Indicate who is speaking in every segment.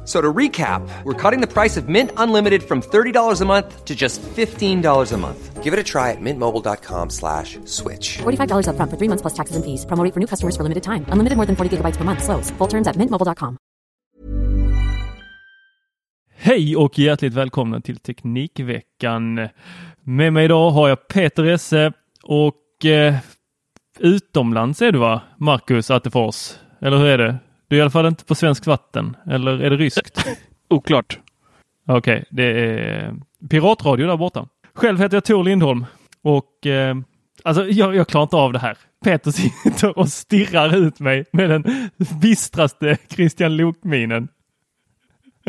Speaker 1: F- So to recap, we're cutting the price of Mint Unlimited from $30 a month to just $15 a month. Give it a try at mintmobile.com slash switch.
Speaker 2: $45 upfront for three months plus taxes and fees. Promo rate for new customers for limited time. Unlimited more than 40 gigabytes per month. Slows. Full terms at mintmobile.com.
Speaker 3: Hej och hjärtligt välkomna till Teknikveckan. Med mig idag har jag Peter Esse och eh, utomlands är du va? Marcus Attefors. Eller hur är det? Du är i alla fall inte på svenskt vatten. Eller är det ryskt?
Speaker 4: Oklart.
Speaker 3: Okej, det är piratradio där borta. Själv heter jag Tor Lindholm och eh, alltså jag, jag klarar inte av det här. Peter sitter och stirrar ut mig med den bistraste Christian Lok-minen.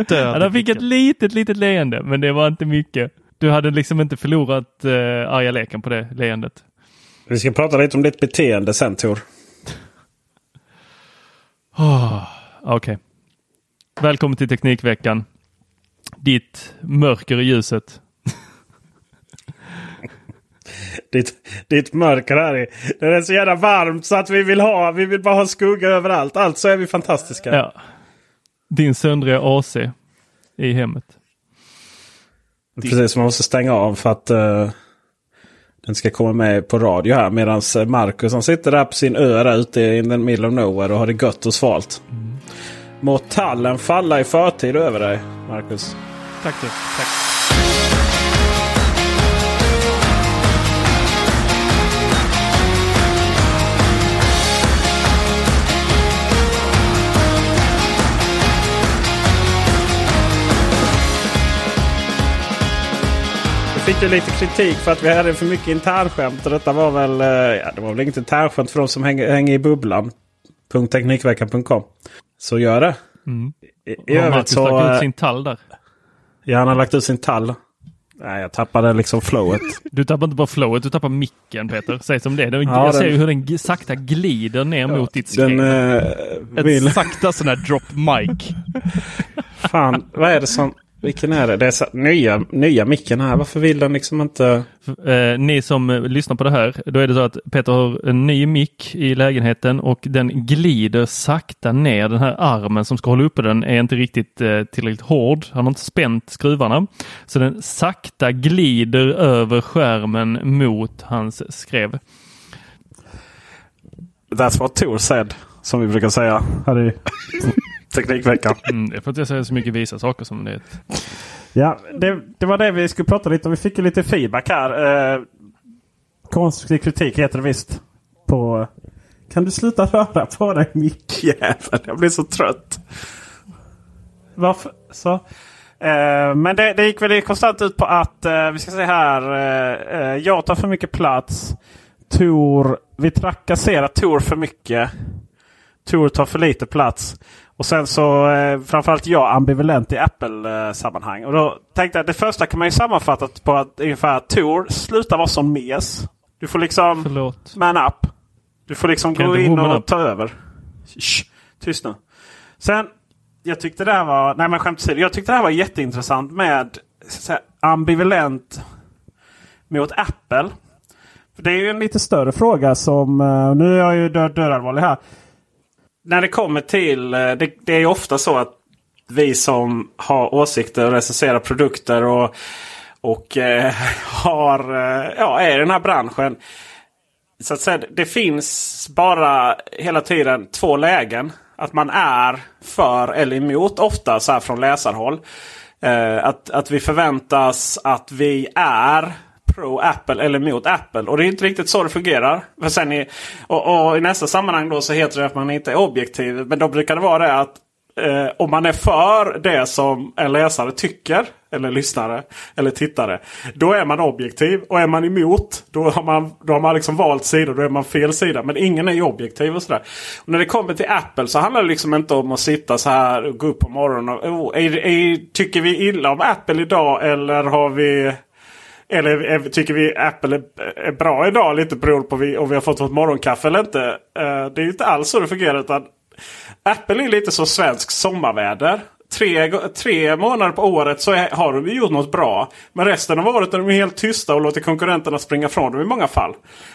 Speaker 4: Död
Speaker 3: Han fick ett litet, litet leende, men det var inte mycket. Du hade liksom inte förlorat eh, arga leken på det leendet.
Speaker 4: Vi ska prata lite om ditt beteende sen Tor.
Speaker 3: Oh, Okej. Välkommen till Teknikveckan. Ditt mörker i ljuset.
Speaker 4: Ditt, ditt mörker här är, det är så jävla varmt så att vi vill ha, vi vill bara ha skugga överallt. Alltså är vi fantastiska.
Speaker 3: Ja. Din söndriga AC i hemmet.
Speaker 4: Precis, man måste stänga av för att eh, den ska komma med på radio här. Medan Marcus han sitter där på sin ö där ute i the middle of nowhere och har det gött och svalt. Må tallen falla i förtid över dig, Marcus.
Speaker 3: Tack du. Tack.
Speaker 4: Fick ju lite kritik för att vi hade för mycket internskämt. Och detta var väl, eh, ja, det var väl inget internskämt för de som hänger, hänger i bubblan. .teknikveckan.com. Så gör det.
Speaker 3: Mm.
Speaker 4: I, i
Speaker 3: Har Marcus
Speaker 4: så...
Speaker 3: lagt ut
Speaker 4: eh,
Speaker 3: sin tall där?
Speaker 4: Ja, han har lagt ut sin tall. Nej, jag tappade liksom flowet.
Speaker 3: Du tappar inte bara flowet, du tappar micken Peter. Säg som det är. Den,
Speaker 4: Ja,
Speaker 3: jag ser
Speaker 4: den-
Speaker 3: ju hur den sakta glider ner mot ditt skrev.
Speaker 4: eh,
Speaker 3: Ett
Speaker 4: vill...
Speaker 3: sakta sån här drop mic.
Speaker 4: Fan, vad är det som... Vilken är det? Det är så, nya, nya micken här. Varför vill den liksom inte...
Speaker 3: Eh, ni som lyssnar på det här, då är det så att Peter har en ny mick i lägenheten och den glider sakta ner. Den här armen som ska hålla uppe den är inte riktigt eh, tillräckligt hård. Han har inte spänt skruvarna. Så den sakta glider över skärmen mot hans skrev.
Speaker 4: That's what Tor said. Som vi brukar säga här i Teknikveckan.
Speaker 3: Mm, det är för att jag säger så mycket visa saker som det är.
Speaker 4: Ja, det, det var det vi skulle prata lite om. Vi fick ju lite feedback här. Eh, konstruktiv kritik heter det visst. På... Kan du sluta röra på dig mickjävel? Jag blir så trött. Varför? Så. Eh, men det, det gick väl konstant ut på att eh, vi ska se här. Eh, eh, jag tar för mycket plats. Tor, vi trakasserar Tor för mycket. Tor tar för lite plats. Och sen så eh, framförallt jag ambivalent i Apple-sammanhang. Och då tänkte jag att det första kan man ju sammanfatta på att ungefär Tor, sluta vara som mes. Du får liksom
Speaker 3: Förlåt.
Speaker 4: man up. Du får liksom
Speaker 3: Kan
Speaker 4: gå in och
Speaker 3: up.
Speaker 4: ta över. Shh, tyst nu. Sen, jag tyckte det här var, nej men skämt åsido, jag tyckte det här var jätteintressant med här, ambivalent mot Apple. För Det är ju en lite större fråga som, eh, nu är jag ju död, dödallvarlig här när det kommer till... Eh, det, det är ofta så att vi som har åsikter och recenserar produkter och, och eh, har, eh, ja, är i den här branschen. Så att säga, det finns bara hela tiden två lägen. Att man är för eller emot ofta så här från läsarhåll. Eh, att, att vi förväntas att vi är pro Apple eller mot Apple. Och det är inte riktigt så det fungerar. För sen i, och, och i nästa sammanhang då så heter det att man inte är objektiv. Men då brukar det vara det att eh, om man är för det som en läsare tycker, eller lyssnare, eller tittare. Då är man objektiv. Och är man emot, då har man, då har man liksom valt sida. Då är man fel sida. Men ingen är ju objektiv och sådär. Och när det kommer till Apple så handlar det liksom inte om att sitta så här och gå upp på morgonen och... Oh, är, är, tycker vi illa om Apple idag eller har vi... Eller är, tycker vi Apple är, är, bra idag? Lite beroende på vi, om vi har fått vårt morgonkaffe eller inte. Uh, det är inte alls så det fungerar. Utan Apple är lite som svensk sommarväder. Tre, tre månader på året så är, har de gjort något bra. Men resten av året är de helt tysta och låter konkurrenterna springa från dem i många fall.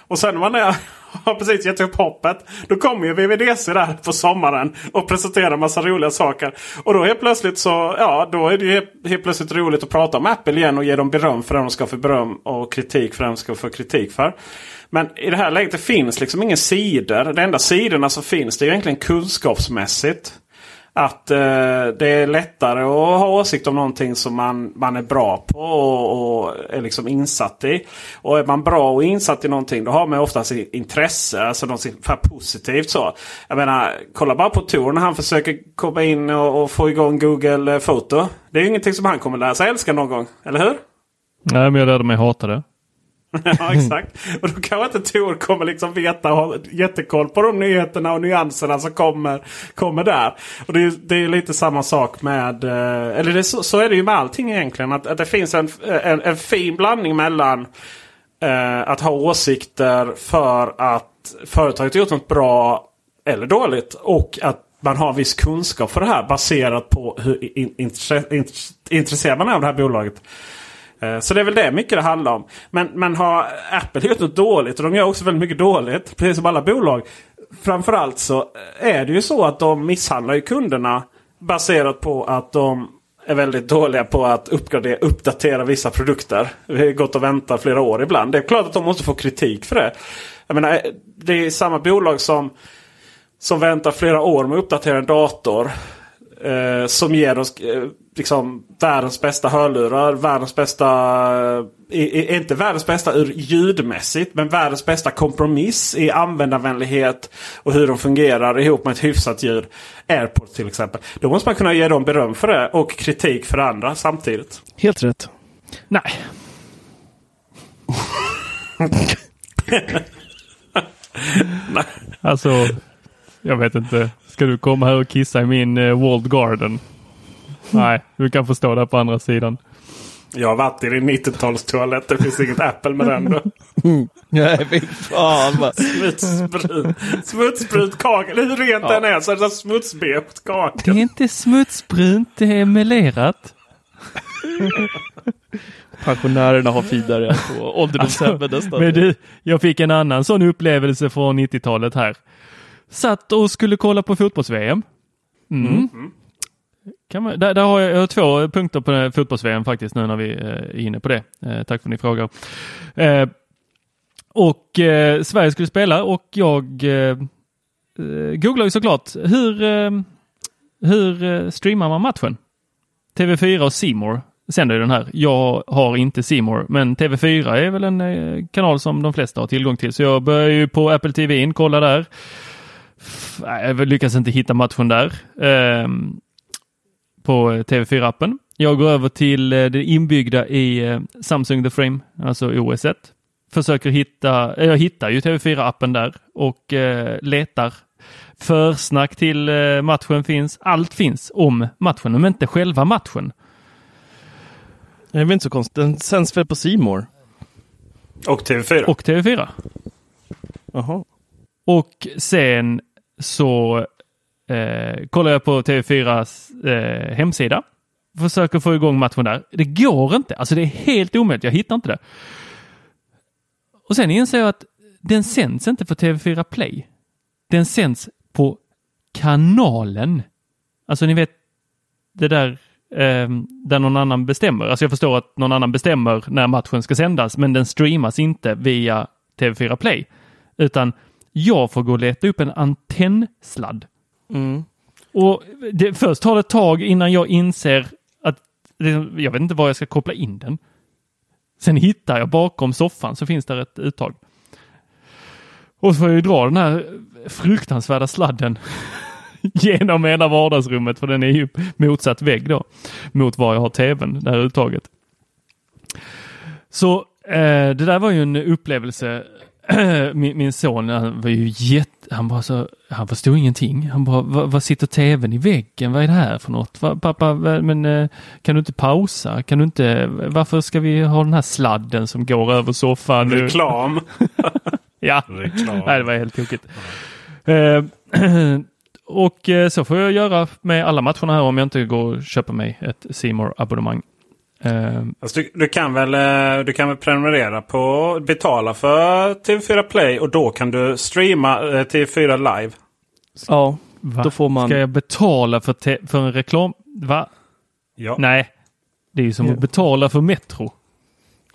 Speaker 4: Och sen när man är, har precis gett upp hoppet. Då kommer ju VVDC där på sommaren och presenterar massa roliga saker. Och då helt plötsligt så ja, då är det helt, helt plötsligt roligt att prata om Apple igen och ge dem beröm för det de ska få beröm och kritik för det de ska få kritik för. Men i det här läget det finns liksom ingen sidor. De enda sidorna som finns det är egentligen kunskapsmässigt. Att eh, det är lättare att ha åsikt om någonting som man, man är bra på och, och, är liksom insatt i. Och är man bra och insatt i någonting då har man oftast intresse, alltså något positivt så. Jag menar, kolla bara på Tor när han försöker komma in och, och få igång Google Foto. Det är ju ingenting som han kommer lära sig älska någon gång, eller hur?
Speaker 3: Nej, men jag lärde mig hata det.
Speaker 4: ja exakt. Och då kanske inte Tor kommer liksom veta och ha jättekoll på de nyheterna och nyanserna som kommer, kommer där. Och det är, det är lite samma sak med, eh, eller det, så, så, är det ju med allting egentligen. Att, att det finns en, en, en fin blandning mellan eh, att ha åsikter för att företaget gjort något bra eller dåligt. Och att man har viss kunskap för det här baserat på hur in, intresserad man är av det här bolaget. Eh, så det är väl det mycket det handlar om. Men, men har Apple gjort något dåligt och de gör också väldigt mycket dåligt. Precis som alla bolag. Framförallt så eh, är det ju så att de misshandlar ju kunderna. Baserat på att de är väldigt dåliga på att uppgradera, uppdatera vissa produkter. Vi har gått och väntat flera år ibland. Det är klart att de måste få kritik för det. Jag menar, eh, det är samma bolag som, som väntar flera år med att uppdatera en dator. Eh, som ger oss eh, liksom världens bästa hörlurar. Världens bästa, eh, inte världens bästa ur ljudmässigt. Men världens bästa kompromiss i användarvänlighet. Och hur de fungerar ihop med ett hyfsat ljud. AirPods till exempel. Då måste man kunna ge dem beröm för det och kritik för andra samtidigt.
Speaker 5: Helt rätt.
Speaker 3: Nej. Nej. Alltså, jag vet inte. Ska du komma här och kissa i min uh, walled garden? Nej, du kan få stå där på andra sidan.
Speaker 4: Jag har varit i din 90-talstoalett. Det finns inget Apple med den då.
Speaker 5: Nej, fy fan.
Speaker 4: Smutsbrut. Smutsbrut kakel. Hur rent ja. den är så är det smutsbekt kakel.
Speaker 3: Det är inte smutsbrunt, det är melerat.
Speaker 5: Pensionärerna har finare på ålderdomshemmet alltså, nästan.
Speaker 3: Men du, jag fick en annan sån upplevelse från 90-talet här. Satt och skulle kolla på fotbolls-VM. Mm. Mm. Kan man, där, där, har jag, jag har två punkter på fotbolls-VM faktiskt nu när vi eh, är inne på det. Eh, tack för att ni frågar. Eh, och eh, Sverige skulle spela och jag eh, eh googlade såklart hur, eh, hur streamar man matchen? TV4 och Simor sänder den här. Jag har inte Simor men TV4 är väl en kanal som de flesta har tillgång till. Så jag börjar ju på Apple TV in, kolla där. Jag lyckas inte hitta matchen där ehm, på TV4-appen. Jag går över till eh, det inbyggda i eh, Samsung The Frame, alltså OS 1. Försöker hitta, jag hittar ju TV4-appen där och eh, letar. Försnack till matchen finns. Allt finns om matchen, men inte själva matchen.
Speaker 5: Det är väl inte så konstigt. Den sänds väl på Simor.
Speaker 4: Och TV4?
Speaker 3: Och TV4.
Speaker 5: Jaha.
Speaker 3: Och sen så eh, kollar jag på TV4s eh, hemsida. Försöker få igång matchen där. Det går inte. Alltså det är helt omöjligt. Jag hittar inte det. Och sen inser jag att den sänds inte på TV4 Play. Den sänds på kanalen. Alltså ni vet det där eh, där någon annan bestämmer. Alltså jag förstår att någon annan bestämmer när matchen ska sändas, men den streamas inte via TV4 Play. Utan jag får gå och leta upp en antennsladd.
Speaker 5: Mm.
Speaker 3: Och det, först tar det ett tag innan jag inser att jag vet inte var jag ska koppla in den. Sen hittar jag bakom soffan så finns där ett uttag. Och så får jag ju dra den här fruktansvärda sladden genom ena vardagsrummet för den är ju motsatt vägg då mot var jag har tvn, det här uttaget. Så eh, det där var ju en upplevelse. min, min son han var ju jätte, han bara så, han förstod ingenting. Han bara, vad, sitter tvn i väggen? Vad är det här för något? Va, pappa, va, men eh, kan du inte pausa? Kan du inte, varför ska vi ha den här sladden som går över soffan? nu?
Speaker 4: Reklam.
Speaker 3: Ja,
Speaker 4: Reklam.
Speaker 3: Nej, det var helt tokigt. Eh, och eh, så får jag göra med alla matcherna här om jag inte går och köper mig ett C abonnemang
Speaker 4: Alltså, du, du, kan väl, eh, du kan väl prenumerera på, betala för TV4 Play och då kan du streama eh, TV4 live.
Speaker 5: Ja,
Speaker 3: va?
Speaker 5: då får man...
Speaker 3: Ska jag betala för, te- för en reklam? Va?
Speaker 4: Ja.
Speaker 3: Nej, det är ju som att betala för Metro.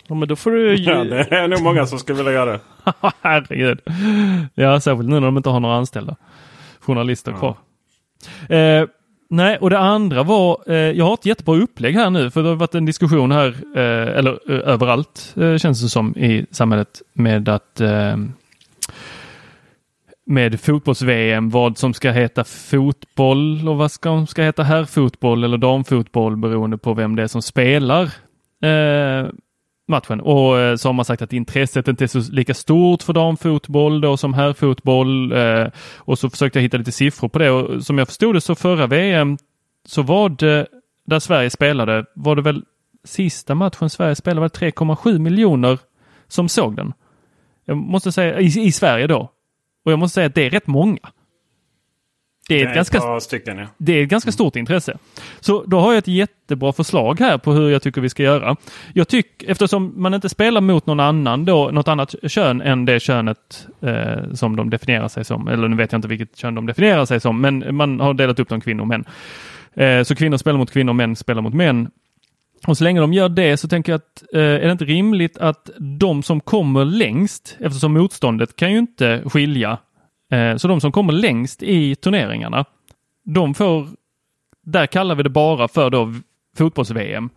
Speaker 5: Ja, men då får du ju...
Speaker 4: Ja, det är nog många som skulle vilja göra det.
Speaker 3: Herregud. Ja, särskilt nu när de inte har några anställda journalister kvar. Eh, nej, och det andra var, eh, jag har ett jättebra upplägg här nu, för det har varit en diskussion här, eh, eller eh, överallt eh, känns det som i samhället, med att eh, med fotbolls-VM, vad som ska heta fotboll och vad som ska heta herrfotboll eller damfotboll beroende på vem det är som spelar. Eh, matchen. Och eh, så har man sagt att intresset inte är så lika stort för damfotboll då som herrfotboll. Eh, och så försökte jag hitta lite siffror på det och som jag förstod det så förra VM så var det där Sverige spelade var det väl sista matchen Sverige spelade var det 3,7 miljoner som såg den. Jag måste säga i, i Sverige då. Och jag måste säga att det är rätt många. Det är,
Speaker 4: Det
Speaker 3: ett
Speaker 4: är
Speaker 3: ganska
Speaker 4: ett stycken ja.
Speaker 3: det är ett ganska stort intresse. Så då har jag ett jättebra förslag här på hur jag tycker vi ska göra. Jag tycker, eftersom man inte spelar mot någon annan då, något annat kön än det könet eh, som de definierar sig som, eller nu vet jag inte vilket kön de definierar sig som, men man har delat upp dem kvinnor och män. Eh, så kvinnor spelar mot kvinnor, män spelar mot män. Och så länge de gör det så tänker jag att eh, är det inte rimligt att de som kommer längst, eftersom motståndet kan ju inte skilja Eh, så de som kommer längst i turneringarna, de får, där kallar vi det bara för då fotbolls-VM.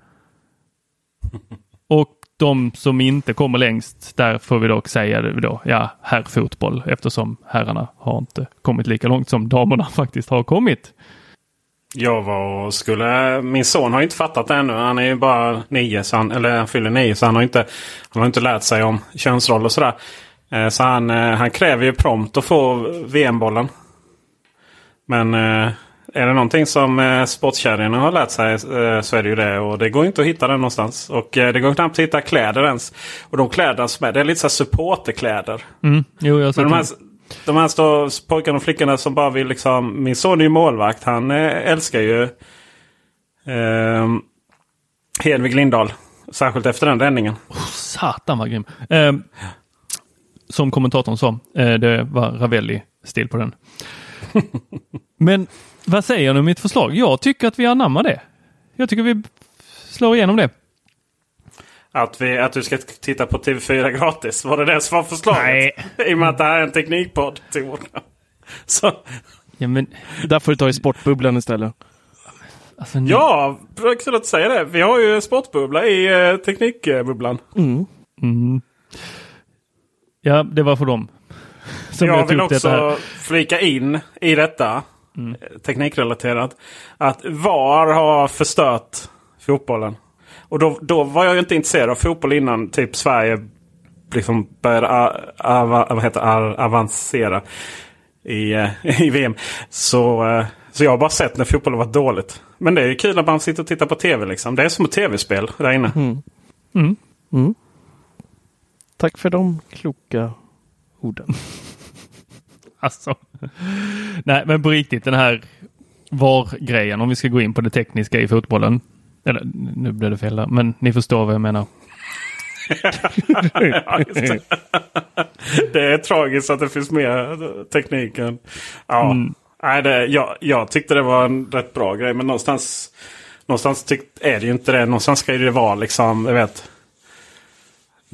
Speaker 3: Och de som inte kommer längst, där får vi dock säga då, ja, herrfotboll, eftersom herrarna har inte kommit lika långt som damerna faktiskt har kommit.
Speaker 4: Jag var och skulle... Min son har inte fattat det ännu. Han är ju bara nio, så han, eller han fyller nio. Så han har inte, han har inte lärt sig om könsroller och sådär. Eh, Så han, eh, han kräver ju prompt att få VM-bollen. Men eh, är det någonting som sportkärringarna har lärt sig så är det ju det. Och det går inte att hitta den någonstans. Och det går knappt att hitta kläder ens. Och de kläder som är, det är lite så supporterkläder.
Speaker 3: Mm. Jo, jag
Speaker 4: Men de här, de här står, pojkarna och flickorna som bara vill liksom... Min son är ju målvakt. Han älskar ju eh, Hedvig Lindahl. Särskilt efter den räddningen.
Speaker 3: Satan vad grym. Eh, som kommentatorn sa, eh, det var Ravelli-stil på den. Men vad säger du om mitt förslag? Jag tycker att vi anammar det. Jag tycker vi slår igenom det.
Speaker 4: Att, vi, att du ska titta på TV4 gratis. Var det det som var förslaget?
Speaker 3: Nej.
Speaker 4: I och med att det här är en teknikpodd. Till Så,
Speaker 3: Ja, men,
Speaker 5: Där får du ta i sportbubblan istället.
Speaker 3: alltså, ni-
Speaker 4: ja, kul att säger det. Vi har ju sportbubbla i eh, teknikbubblan.
Speaker 3: Mm. Ja, det var för dem. Som
Speaker 4: jag vill också flika in i detta. eh, Teknikrelaterat. Att VAR har förstört fotbollen. Och då, då var jag ju inte intresserad av fotboll innan typ Sverige liksom började a, ava, vad heter, avancera i, eh, i VM. Så, eh, så jag har bara sett när fotbollen varit dåligt. Men det är ju kul att man sitter och tittar på tv. Liksom. Det är som ett tv-spel där inne.
Speaker 5: Tack för de kloka orden.
Speaker 3: Alltså. Nej, men på riktigt den här VAR-grejen, om vi ska gå in på det tekniska i fotbollen. Eller nu blev det fel där, men ni förstår vad jag menar.
Speaker 4: Det. det är tragiskt att det finns mer teknik än... Ja. Nej, det, jag, jag tyckte det var en rätt bra grej. Men någonstans, någonstans tyck, är det ju inte det. Någonstans ska det vara liksom, jag vet.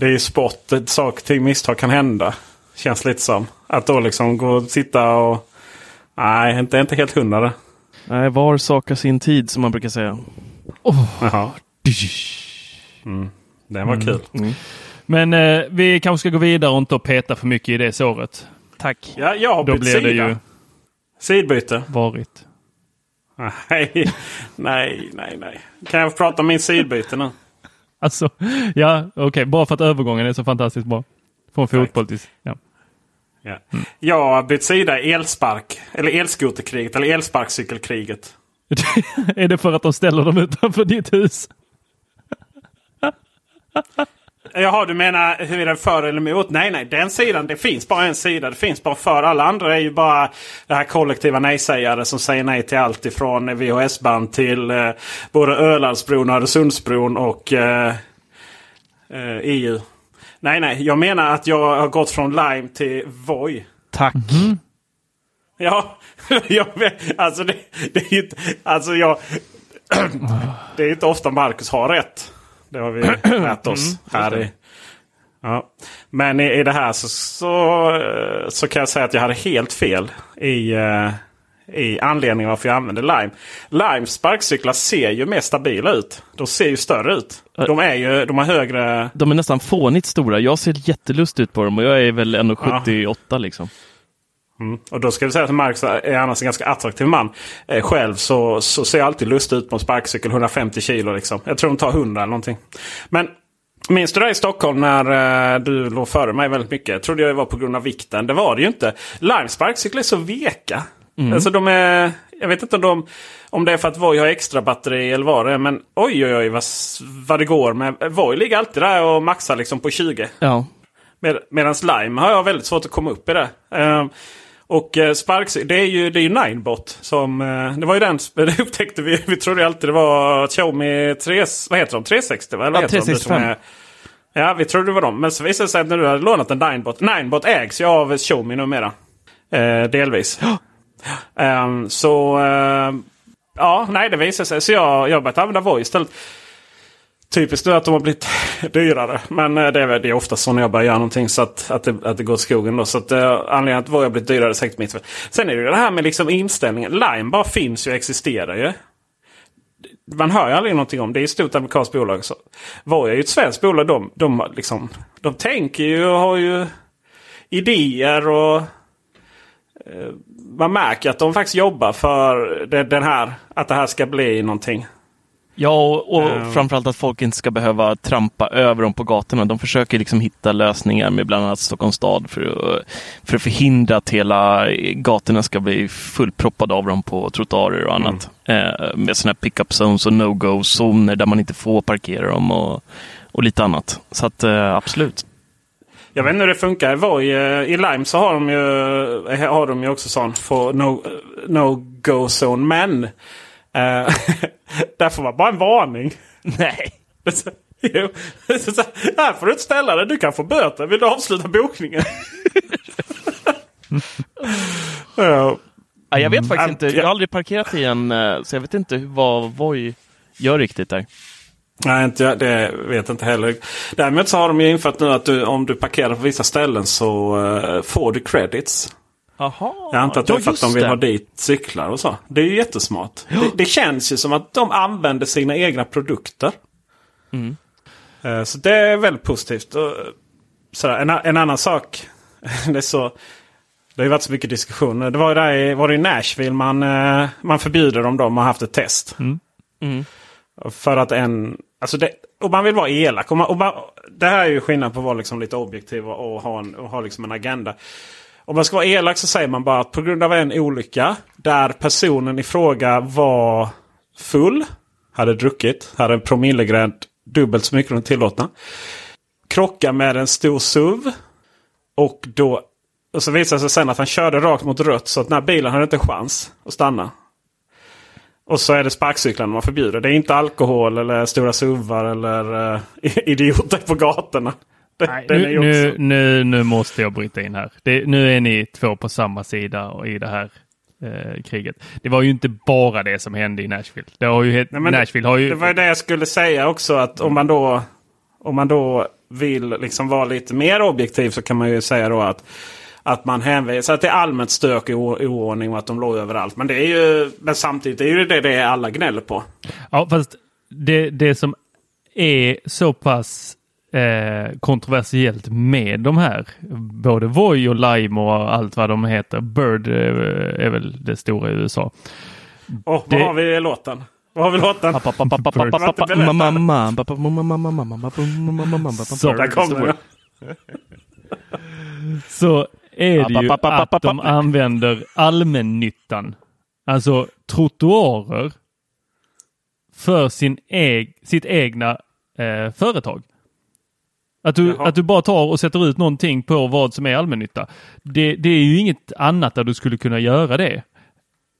Speaker 4: Det är ju sport. Saker ting, misstag kan hända. Känns lite som. Att då liksom gå och sitta och... Nej, inte, inte helt hundra det.
Speaker 5: Nej, var sak sin tid som man brukar säga.
Speaker 4: Jaha. Mm. Den var kul.
Speaker 3: Men eh, vi kanske ska gå vidare och inte peta för mycket i det såret.
Speaker 5: Tack.
Speaker 4: Ja, jag har
Speaker 3: Då
Speaker 4: bytt
Speaker 3: blir det
Speaker 4: sida.
Speaker 3: ju
Speaker 4: Sidbyte.
Speaker 3: varit.
Speaker 4: Nej, nej, nej, nej. Kan jag prata om min sidbyte nu?
Speaker 3: Alltså, ja, okej. Bara för att övergången är så fantastiskt bra. Från fotboll till... Ja.
Speaker 4: Ja. Jag har bytt sida i elspark. Eller elskoterkriget. Eller elsparkcykelkriget.
Speaker 3: är det för att de ställer dem utanför ditt hus?
Speaker 4: Jaha, du menar huruvida för eller emot? Nej, nej. Den sidan, det finns bara en sida. Det finns bara för. Alla andra är ju bara det här kollektiva nej-sägare som säger nej till allt ifrån VHS-band till eh, både Ölandsbron, Öresundsbron och eh, eh, EU. Nej, nej. Jag menar att jag har gått från Lime till Voi.
Speaker 5: Tack.
Speaker 4: Ja, jag vet. Alltså det, det är ju inte... Alltså jag... det är inte ofta Marcus har rätt. Det har vi lärt oss här i... Ja. Men i, i det här så, så, så kan jag säga att jag hade helt fel i, eh, i anledningen varför jag använde Lime. Limes sparkcyklar ser ju mer stabila ut. De ser ju större ut. De, är ju, de har högre...
Speaker 5: De är nästan fånigt stora. Jag ser jättelust ut på dem och jag är väl 1,78 liksom.
Speaker 4: Mm. Och då ska vi säga att Marcus är annars en ganska attraktiv man. Eh, själv så, så ser jag alltid lustig ut på en sparkcykel. 150 kilo liksom. Jag tror de tar 100 eller någonting. Men minns du det i Stockholm när eh, du låg före mig väldigt mycket? Jag trodde jag det var på grund av vikten. Det var det ju inte. Lime sparkcyklar är så veka. Alltså de är... Jag vet inte om, de, om det är för att Voi har extra batteri eller vad det är. Men oj oj oj vad, vad det går med. Voi ligger alltid där och maxar liksom på 20.
Speaker 5: Ja.
Speaker 4: Med, Medan Lime har jag väldigt svårt att komma upp i det. Ehm, och eh, Sparks, det är ju, det är ju Ninebot. Som, eh, det var ju den, det upptäckte vi. Vi trodde alltid det var Xiaomi 3, vad heter de? 360 va? Eller
Speaker 5: Ja,
Speaker 4: vad de? Det som
Speaker 5: 365.
Speaker 4: är- Ja, vi trodde det var dem. Men så visade det sig att när du hade lånat en Ninebot. Ninebot ägs ju av Xiaomi numera. Eh, delvis. Ehm, så ehm, ja, nej det visade sig. Så jag, jag har börjat använda Voi istället. Typiskt nu att de har blivit dyrare. Men eh, det är, väl- det är ofta så när jag börjar göra någonting så att, att, det, att det går åt skogen. Då. Så att, eh, anledningen att jag har blivit dyrare är säkert mitt fel. Sen är det ju det här med liksom inställningen. Lime bara finns ju och existerar ju. Man hör ju aldrig någonting om det. är ett stort amerikanskt bolag. Så. Voi är ju ett svenskt bolag. De, de, liksom, de tänker ju och har ju idéer och eh, man märker att de faktiskt jobbar för det, den här, att det här ska bli någonting.
Speaker 5: Ja, och, och
Speaker 4: Ehm.
Speaker 5: framförallt att folk inte ska behöva trampa över dem på gatorna. De försöker liksom hitta lösningar med bland annat Stockholms stad för att, för att förhindra att hela gatorna ska bli fullproppade av dem på trottoarer och annat. Eh, med sådana här pick-up zones och no-go-zoner där man inte får parkera dem och, och lite annat. Så att eh, absolut.
Speaker 4: Jag vet inte hur det funkar. I, Voi, eh, I Lime så har de ju, eh, har de ju också sån för no, zone. Men eh, där får man bara en varning.
Speaker 5: Nej.
Speaker 4: Jo. Så här får du inte ställa dig. Du kan få böter. Vill du avsluta bokningen? ja.
Speaker 5: Ja, jag vet faktiskt
Speaker 4: Mm.
Speaker 5: inte. Jag har aldrig parkerat i en, eh, så jag vet inte vad Voi gör riktigt där.
Speaker 4: Nej, inte, jag- det vet jag inte heller. Däremot så har de ju infört nu att du, om du parkerar på vissa ställen så eh, får du credits.
Speaker 5: Jaha.
Speaker 4: Jag antar att det är för att de vill
Speaker 5: det.
Speaker 4: ha dit cyklar och så. Det är ju jättesmart. Det, det känns ju som att de använder sina egna produkter.
Speaker 5: Mm.
Speaker 4: Eh, Så det är väldigt positivt. Sådär, en, en annan sak. det, är så, det har ju varit så mycket diskussioner. Det var ju där i, var det i Nashville man, eh, man förbjuder dem. De har haft ett test.
Speaker 5: Mm.
Speaker 4: För att en... Alltså det, och man vill vara elak. Och man, och man, det här är ju skillnad på att vara liksom lite objektiv och, och ha, en, och ha liksom en agenda. Om man ska vara elak så säger man bara att på grund av en olycka där personen i fråga var full, hade druckit, hade en promillegräns dubbelt så mycket som den tillåtna. Krockar med en stor SUV. Och då och så visade det sig sen att han körde rakt mot rött så att den här bilen hade inte en chans att stanna. Och så är det sparkcyklarna man förbjuder. Det är inte alkohol eller stora SUVar eller uh, idioter på gatorna.
Speaker 3: Nej, nu, nu, nu, nu måste jag bryta in här. Det, nu är ni två på samma sida och i det här. eh, kriget. Det var ju inte bara det som hände i Nashville. Det har ju,
Speaker 4: Nej,
Speaker 3: Nashville har ju...
Speaker 4: Det var ju det jag skulle säga också. att om man då, om man då vill liksom vara lite mer objektiv så kan man ju säga då att att man hänvisar till allmänt stök o- oordning och att de låg överallt. Men det är ju men samtidigt är ju det det alla gnäller på.
Speaker 3: Ja, fast det, det som är så pass eh, kontroversiellt med de här, både Voi och Lime och allt vad de heter. Bird eh, är väl det stora i USA.
Speaker 4: Och
Speaker 3: Det-
Speaker 4: vad har vi i låten? Vad har vi låten?
Speaker 3: Så,
Speaker 4: Där kommer det.
Speaker 3: så är det ju att de använder allmännyttan, alltså trottoarer, för sin eg, sitt egna eh, företag. Att du,
Speaker 4: Jaha.
Speaker 3: att du bara tar och sätter ut någonting på vad som är allmännytta. Det, det är ju inget annat där du skulle kunna göra det.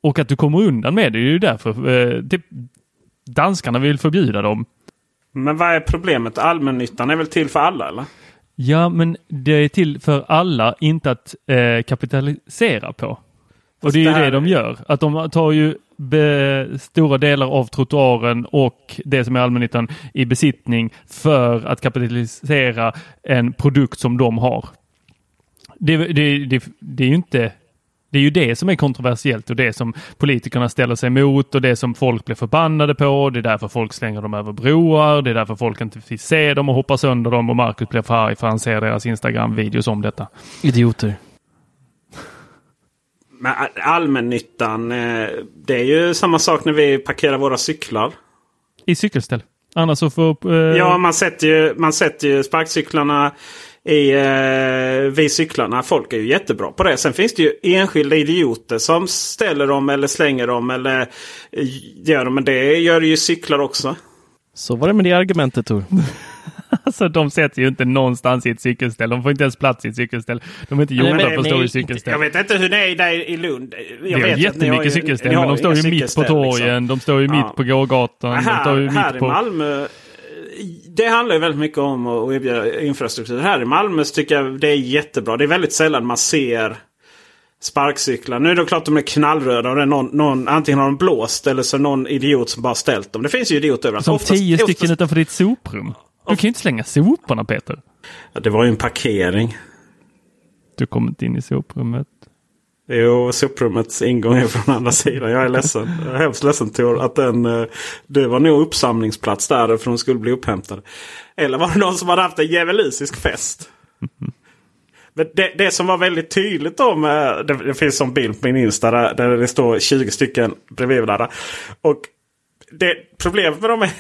Speaker 3: Och att du kommer undan med det, är ju därför eh, typ, danskarna vill förbjuda dem.
Speaker 4: Men vad är problemet? Allmännyttan är väl till för alla eller?
Speaker 3: Ja, men det är till för alla, inte att eh, kapitalisera på. Och det är ju
Speaker 4: det
Speaker 3: de gör. Att de tar ju be, stora delar av trottoaren och det som är allmännyttan i besittning för att kapitalisera en produkt som de har. Det, det, det, det är ju inte det är ju det som är kontroversiellt och det som politikerna ställer sig emot och det som folk blir förbannade på. Det är därför folk slänger dem över broar. Det är därför folk inte vill se dem och hoppar sönder dem och Marcus blir för arg för han ser deras Instagram-videos om detta.
Speaker 5: Idioter.
Speaker 4: Men allmännyttan, eh, det är ju samma sak när vi parkerar våra cyklar.
Speaker 3: I cykelställ. Annars så får... Eh,
Speaker 4: Ja, man sätter ju, man sätter ju sparkcyklarna i eh, vid cyklarna. Folk är ju jättebra på det. Sen finns det ju enskilda idioter som ställer dem eller slänger dem eller eh, gör dem. Men det gör ju cyklar också.
Speaker 5: Så var det med det argumentet Tor.
Speaker 3: Alltså de sätter ju inte någonstans i ett cykelställ. De får inte ens plats i ett cykelställ. De är inte gjorda
Speaker 4: Men
Speaker 3: för att stå i
Speaker 4: Jag
Speaker 3: cykelställ.
Speaker 4: vet inte hur det är där i Lund. Jag
Speaker 3: Vi har
Speaker 4: vet har ju-
Speaker 3: jättemycket cykelställ, men de står ju mitt på
Speaker 4: cykelställ, liksom.
Speaker 3: torgen. De står ju
Speaker 4: Ja.
Speaker 3: mitt på gågatan. De står ju
Speaker 4: här
Speaker 3: mitt
Speaker 4: i
Speaker 3: på...
Speaker 4: Malmö. Det handlar ju väldigt mycket om att erbjuda infrastruktur. Här i Malmö så tycker jag det är jättebra. Det är väldigt sällan man ser sparkcyklar. Nu är det klart de är knallröda och det är någon, någon, antingen har de blåst eller så är det någon idiot som bara ställt dem. Det finns ju idioter överallt.
Speaker 3: Som
Speaker 4: Oftast-
Speaker 3: tio stycken
Speaker 4: oftast-
Speaker 3: utanför ditt soprum. Du kan ju inte slänga soporna Peter.
Speaker 4: Ja, det var ju en parkering.
Speaker 3: Du kommer inte in i soprummet.
Speaker 4: Jo, soprummets ingång är från andra sidan. Jag är ledsen. Jag är hemskt ledsen Tor. Att den, eh, det var nog uppsamlingsplats där för de skulle bli upphämtade. Eller var det någon som hade haft en djävulusisk fest? Men det, det som var väldigt tydligt då med, det, det finns en bild på min Insta där, där det står 20 stycken bredvid varandra. Och det, problemet med dem är,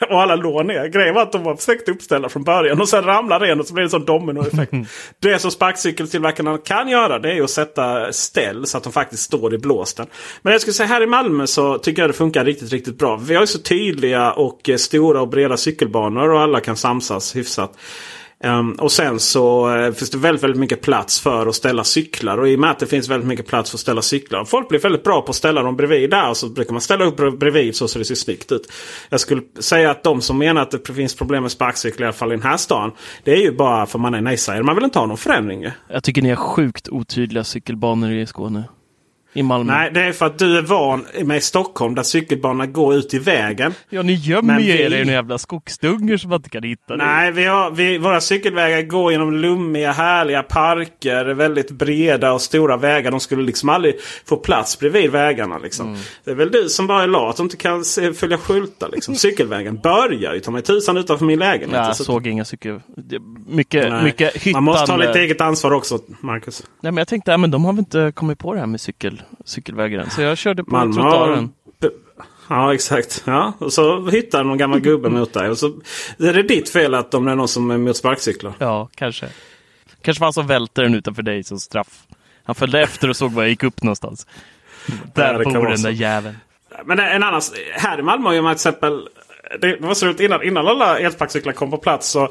Speaker 4: och alla låg ner. Grejen var att de var försökt uppställda från början och sen ramlade en och så blev det en sån dominoeffekt. det som sparkcykeltillverkarna kan göra det är att sätta ställ så att de faktiskt står i blåsten. Men jag skulle säga här i Malmö så tycker jag det funkar riktigt, riktigt bra. Vi har ju så tydliga och stora och breda cykelbanor och alla kan samsas hyfsat. Um, och sen så uh, finns det väldigt, väldigt mycket plats för att ställa cyklar. Och i och med att det finns väldigt mycket plats för att ställa cyklar. Folk blir väldigt bra på att ställa dem bredvid där. Och så brukar man ställa upp bredvid så, så det ser snyggt ut. Jag skulle säga att de som menar att det finns problem med sparkcyklar i alla fall i den här stan. Det är ju bara för man är nej Man vill inte ha någon förändring ju.
Speaker 5: Jag tycker ni har sjukt otydliga cykelbanor i Skåne. I Malmö.
Speaker 4: Nej, det är för att du är van med Stockholm där cykelbanorna går ut i vägen.
Speaker 5: Ja, ni gömmer ju er i några jävla skogsdungar som man inte kan hitta.
Speaker 4: Nej, vi har, vi, våra cykelvägar går genom lummiga, härliga parker. Väldigt breda och stora vägar. De skulle liksom aldrig få plats bredvid vägarna. Liksom.
Speaker 5: Mm.
Speaker 4: Det är väl du som bara är lat och inte kan se, följa skyltar. Liksom. Cykelvägen börjar ju ta mig tusan utanför min lägenhet.
Speaker 5: Jag
Speaker 4: Så-
Speaker 5: såg inga cykel... Mycket,
Speaker 4: Nej.
Speaker 5: mycket hyttande.
Speaker 4: Man måste ta lite eget ansvar också, Marcus.
Speaker 5: Nej, men jag tänkte, ja, men de har väl inte kommit på det här med cykel, cykelvägar än. Så jag körde på
Speaker 4: Malmö
Speaker 5: trottoaren.
Speaker 4: Ja, exakt. Ja, och så hittar någon gammal gubbe mot dig. Och så är det ditt fel att de är någon som är mot sparkcyklar.
Speaker 5: Ja, kanske. Kanske var han som välte den utanför dig som straff. Han följde efter och såg var jag gick upp någonstans. Där
Speaker 4: det kan
Speaker 5: bor den där jäveln.
Speaker 4: Men en annan, här i Malmö ju man till exempel... Det var så roligt innan, innan alla elsparkcyklar kom på plats så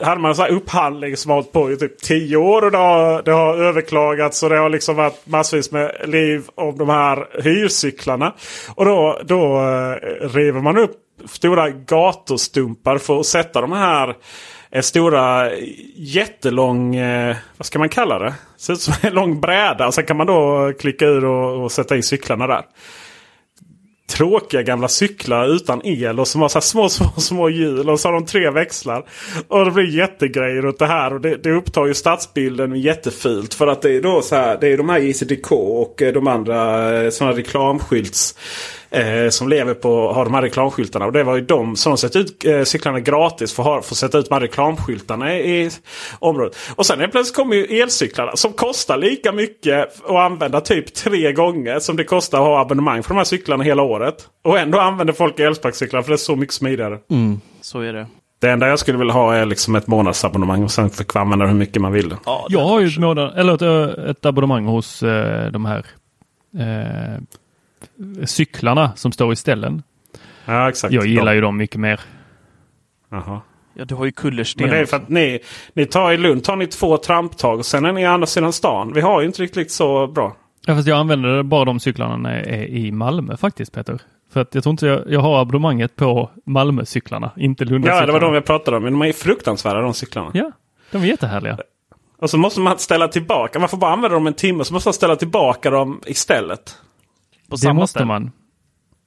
Speaker 4: hade man en sån här upphandling som har hållit på i typ 10 år. Och det har, det har överklagats och det har liksom varit massvis med liv om de här hyrcyklarna. Och då, då eh, river man upp stora gatustumpar för att sätta de här eh, stora jättelång, eh, vad ska man kalla det? Ser ut som en lång bräda. Sen kan man då klicka ur och, och sätta in cyklarna där tråkiga gamla cyklar utan el och som har så små, små, små hjul. Och så har de tre växlar. Och det blir jättegrejer runt det här. Och det, det upptar ju stadsbilden jättefult. För att det är då så här, det är de här JCDK och eh, de andra eh, sådana reklamskylts eh, som lever på att ha de här reklamskyltarna. Och det var ju de som sätter ut eh, cyklarna gratis för att få sätta ut de här reklamskyltarna i, i området. Och sen plötsligt kommer ju elcyklarna som kostar lika mycket att använda typ tre gånger som det kostar att ha abonnemang för de här cyklarna hela året. Och ändå använder folk elsparkcyklar för det är så mycket smidigare.
Speaker 5: Mm, så är det.
Speaker 4: Det enda jag skulle vilja ha är liksom ett månadsabonnemang och sen får använda hur mycket man vill.
Speaker 3: Ja, jag har ju ett, månad, eller ett, ett abonnemang hos eh, de här eh, cyklarna som står i ställen.
Speaker 4: Ja, exakt.
Speaker 3: Jag gillar ju dem mycket mer.
Speaker 4: Aha.
Speaker 5: Ja, du har ju kullersten.
Speaker 4: Men det är för att ni, ni tar i Lund tar ni två tramptag och sen är ni andra sidan stan. Vi har ju inte riktigt så bra.
Speaker 3: Ja, fast jag använder bara de cyklarna när jag är i Malmö faktiskt Peter. För att jag tror inte jag, jag har abonnemanget på Malmö-cyklarna, inte lund
Speaker 4: Ja, det var de jag pratade om. Men de är fruktansvärda de cyklarna.
Speaker 3: Ja, de är jättehärliga.
Speaker 4: Och så måste man ställa tillbaka. Man får bara använda dem en timme så måste man ställa tillbaka dem istället.
Speaker 3: På det måste ställe. man.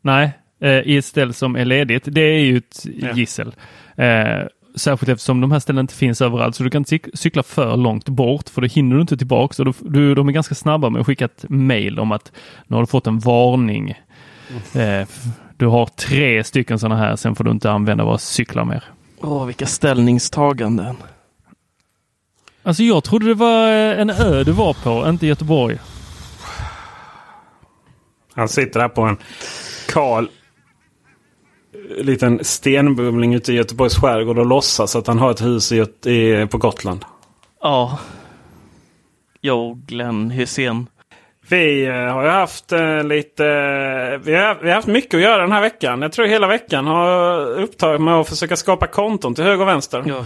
Speaker 3: Nej, eh, i ett ställe som är ledigt. Det är ju ett ja. gissel. Eh, särskilt eftersom de här ställena inte finns överallt. Så du kan cykla för långt bort för då hinner du inte tillbaks. Och du, de är ganska snabba med att skicka ett mail om att nu har du fått en varning. Mm. Eh, du har tre stycken sådana här, sen får du inte använda våra cyklar mer.
Speaker 5: Åh, vilka ställningstaganden.
Speaker 3: Alltså jag trodde det var en ö du var på, inte Göteborg.
Speaker 4: Han sitter här på en kal liten stenbumling ute i Göteborgs skärgård och låtsas att han har ett hus i, i, på Gotland.
Speaker 5: Ja. Och Glenn Hysén.
Speaker 4: Vi eh, har ju haft uh, lite... Vi, har, vi har haft mycket att göra den här veckan. Jag tror hela veckan har upptagit med att försöka skapa konton till höger och vänster. Ja.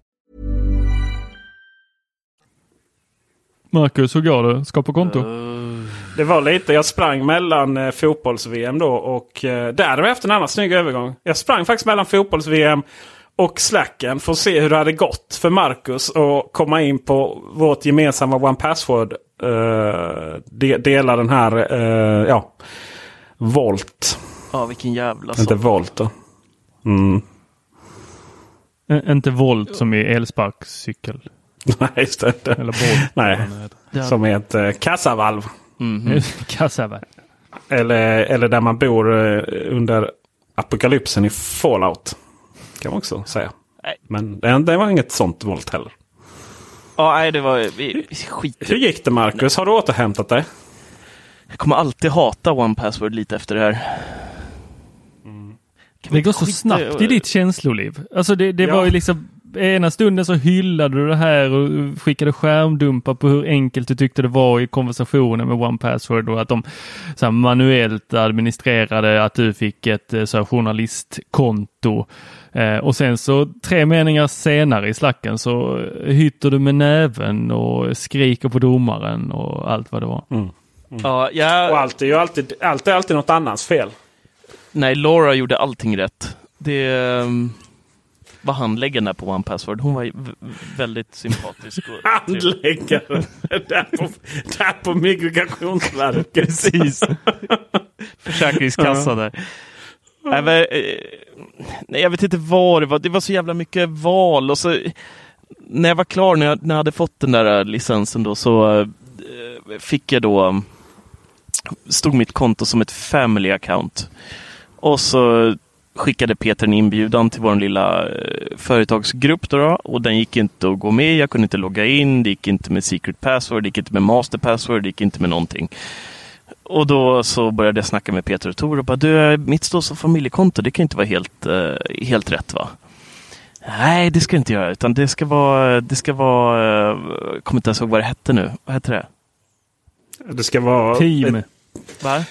Speaker 3: Marcus, hur går det? Skapa konto? Uh,
Speaker 4: Det var lite, jag sprang mellan eh, fotbolls-VM då och eh, där har vi haft en annan snygg övergång. Jag sprang faktiskt mellan fotbolls-VM och slacken för att se hur det hade gått för Marcus och komma in på vårt gemensamma One Password. Eh, de, dela den här, eh, ja, Volt.
Speaker 5: Ja, vilken jävla
Speaker 4: Inte
Speaker 5: sak.
Speaker 4: Volt då. Mm.
Speaker 3: Ä- Inte volt som i elsparkcykel.
Speaker 4: Nej, just det.
Speaker 3: Eller bolt.
Speaker 4: Nej,
Speaker 5: Ja.
Speaker 4: som är ett eh, kassavalv.
Speaker 5: Mhm.
Speaker 3: Kassavalv.
Speaker 4: Eller, eller där man bor eh, under apokalypsen i Fallout. Kan man också säga.
Speaker 5: Nej.
Speaker 4: Men det, det var inget sånt volt heller.
Speaker 5: Ja, nej, det var vi, skit.
Speaker 4: Hur gick det Marcus? Har du återhämtat dig?
Speaker 5: Jag kommer alltid hata One Password lite efter det här. Vi
Speaker 3: Det går så snabbt i ditt känsloliv. Alltså det, det
Speaker 4: Ja.
Speaker 3: var ju liksom Ena stunden så hyllade du det här och skickade skärmdumpar på hur enkelt du tyckte det var i konversationen med One Password och att de så här, manuellt administrerade att du fick ett eh, så här, journalistkonto. Eh, och sen så tre meningar senare i slacken så hytter du med näven och skriker på domaren och allt vad det var.
Speaker 5: Ja, jag,
Speaker 4: Och allt är ju alltid, allt är alltid något annans fel.
Speaker 5: Nej, Laura gjorde allting rätt. Det um, var handläggaren där på One Password. Hon var väldigt sympatisk. Och trevlig.
Speaker 4: Handläggare där på, där på Migrationsverket.
Speaker 5: Precis. Försäkringskassa där. Eh, nej, jag vet inte vad det var. Det var så jävla mycket val. Och så, när jag var klar, när jag, när jag hade fått den där eh, licensen då, så eh, fick jag då stod mitt konto som ett family account. Och så skickade Peter en inbjudan till vår lilla eh, företagsgrupp då, då och den gick inte att gå med. Jag kunde inte logga in. Det gick inte med secret password, det gick inte med master password, det gick inte med någonting. Och då så började jag snacka med Peter och Tor och bara du, mitt står som familjekonto, det kan inte vara helt, eh, helt rätt va? Nej, det ska det inte göra, utan det ska vara, det ska vara, eh, jag kommer inte ens ihåg vad det hette nu. Vad hette det?
Speaker 4: Det ska vara...
Speaker 3: Team.
Speaker 4: ett-
Speaker 5: Va?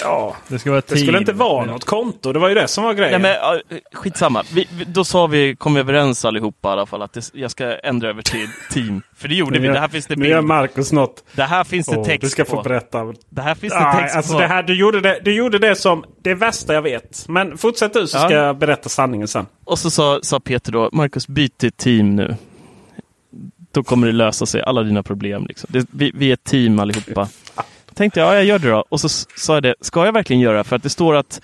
Speaker 4: Ja,
Speaker 3: Det ska vara
Speaker 4: det skulle inte vara något konto. Det var ju det som var
Speaker 5: Nej,
Speaker 4: grejen.
Speaker 5: men, ja, skitsamma. Vi, vi, då sa vi, kom vi överens allihopa i alla fall, att det, jag ska ändra över till team. För det gjorde vi. Det här finns det
Speaker 4: Nu gör
Speaker 5: bild.
Speaker 4: Marcus något.
Speaker 5: Det här finns det text
Speaker 4: du ska få
Speaker 5: på.
Speaker 4: berätta.
Speaker 5: Det här finns det
Speaker 4: Nej,
Speaker 5: text
Speaker 4: alltså
Speaker 5: på.
Speaker 4: det här, du, gjorde det, du gjorde det som det värsta jag vet. Men fortsätt du så
Speaker 5: Ja.
Speaker 4: ska jag berätta sanningen sen.
Speaker 5: Och så sa, sa Peter då, Marcus byt till team nu. Då kommer det lösa sig, alla dina problem. Liksom. Det, vi, vi är ett team allihopa. Tänkte jag, ja jag gör det då. Och så sa jag det, ska jag verkligen göra? För att det står att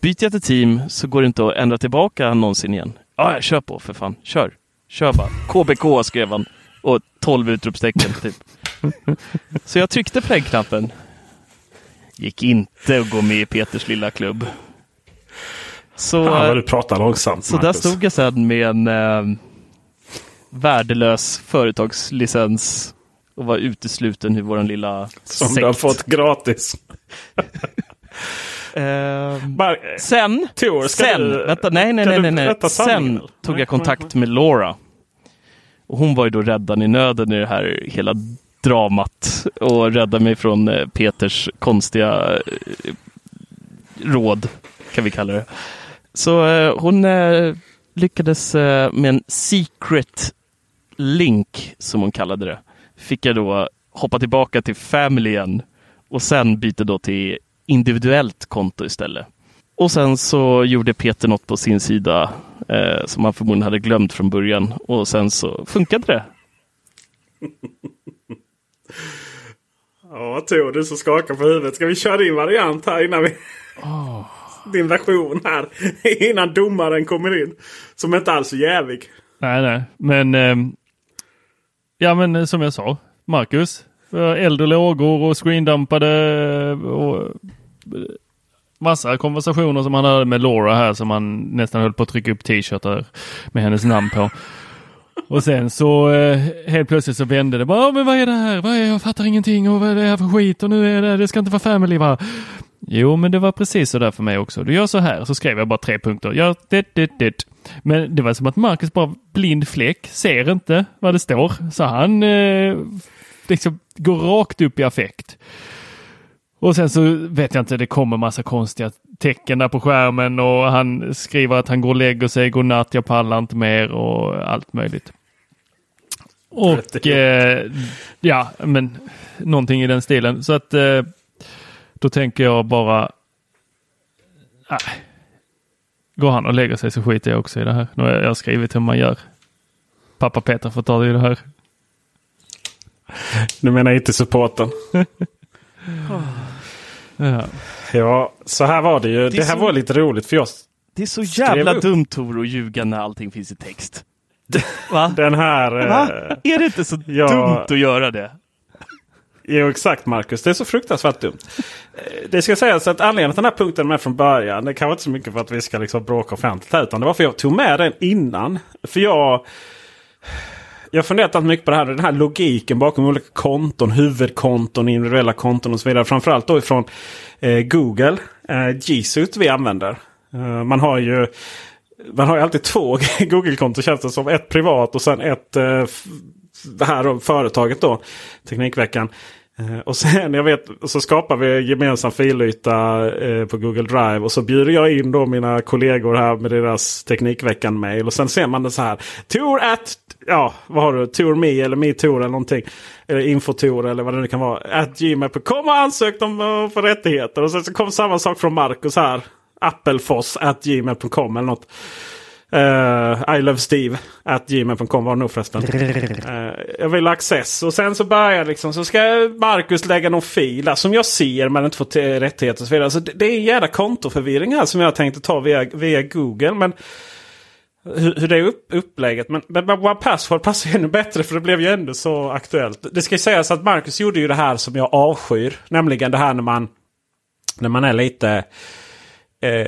Speaker 5: byter jag till team så går det inte att ändra tillbaka någonsin igen. Ja, jag kör på för fan. Kör. Kör bara. KBK skrev han. Och 12 utropstecken typ. Så jag tryckte på den knappen. Gick inte att gå med i Peters lilla klubb. Så,
Speaker 4: Fan vad du pratar långsamt
Speaker 5: så där stod jag sen med en eh, värdelös företagslicens och var utesluten ur vår lilla
Speaker 4: Som
Speaker 5: sekt.
Speaker 4: du har fått gratis. Mar-
Speaker 5: sen,
Speaker 4: Tor,
Speaker 5: sen,
Speaker 4: du-
Speaker 5: vänta, nej, nej, nej, nej, nej. Sen tog jag kontakt med Laura. Och hon var ju då räddaren i nöden i det här hela dramat och räddade mig från eh, Peters konstiga eh, råd, kan vi kalla det. Så eh, hon eh, lyckades eh, med en secret link, som hon kallade det, fick jag då hoppa tillbaka till family igen och sen byta då till individuellt konto istället. Och sen så gjorde Peter något på sin sida eh, som han förmodligen hade glömt från början och sen så funkade det.
Speaker 4: Ja, Tor, du som skakar på huvudet. Ska vi köra din variant här innan vi... Din version här. Innan domaren kommer in. Som inte alls är jävig.
Speaker 3: Nej, nej, men ehm, ja, men eh, som jag sa, Marcus, eh, äldre lågor och screendumpade eh, och massa konversationer som han hade med Laura här som han nästan höll på att trycka upp t-shirtar med hennes namn på. Och sen så eh, helt plötsligt så vände det bara, men vad är det här? Vad är, jag fattar ingenting och vad är det här för skit och nu är det, det ska inte vara family va? Jo, men det var precis så där för mig också. Du gör så här, så skrev jag bara tre punkter. Gör det, det, det. Men det var som att Marcus bara blind fläck, ser inte vad det står. Så han eh, liksom går rakt upp i affekt. Och sen så vet jag inte, det kommer massa konstiga tecken där på skärmen och han skriver att han går och lägger sig, godnatt, jag pallar inte mer och allt möjligt. Och eh, ja, men någonting i den stilen. Så att eh, då tänker jag bara. Äh, går han och lägger sig så skiter jag också i det här. Nu har jag skrivit hur man gör. Pappa Peter får ta det i det här.
Speaker 4: Du menar IT-supporten?
Speaker 3: Ja.
Speaker 4: Ja, så här var det ju. Det,
Speaker 5: är
Speaker 4: här
Speaker 5: så-
Speaker 4: var lite roligt för jag
Speaker 5: Det är så jävla
Speaker 4: upp.
Speaker 5: dumt Tor att ljuga när allting finns i text. Va?
Speaker 4: den här...
Speaker 5: Va?
Speaker 4: Eh,
Speaker 5: Är det inte så
Speaker 4: ja.
Speaker 5: dumt att göra det?
Speaker 4: Jo, exakt Marcus. Det är så fruktansvärt dumt. Eh, det ska sägas att anledningen till den här punkten är med från början. Det kanske inte så mycket för att vi ska liksom bråka offentligt här. Utan det var för att jag tog med den innan. För jag... Jag har funderat mycket på det här. Den här logiken bakom olika konton. Huvudkonton, individuella konton och så vidare. Framförallt då ifrån eh, Google. Eh, G Suite vi använder. Eh, man har ju... Man har ju alltid två Google-konton känns det som. Ett privat och sen ett eh, det här då, företaget då. Teknikveckan. Eh, och sen jag vet, så skapar vi gemensam filyta eh, på Google Drive. Och så bjuder jag in då mina kollegor här med deras Teknikveckan-mail. Och sen ser man det så här. Tour at, ja vad har du? Tour me eller MeTour eller någonting. Eller Infotour eller vad det nu kan vara. At gmail.com och ansökt om att få rättigheter. Och sen så kom samma sak från Marcus här. Appelfoss at gmail.com eller något. Uh, I love Steve at gmail.com var det nog förresten. Eh, jag vill ha access och sen så börjar liksom så ska Marcus lägga någon fil där som jag ser men inte får rättigheter och så vidare. Så det, det är en jävla kontoförvirring här som jag tänkte ta via, via Google. Men hur, hur det är upp, upplägget. Men, men One Password passar ju ännu bättre för det blev ju ändå så aktuellt. Det ska sägas att Marcus gjorde ju det här som jag avskyr. Nämligen det här när man, när man är lite... Eh,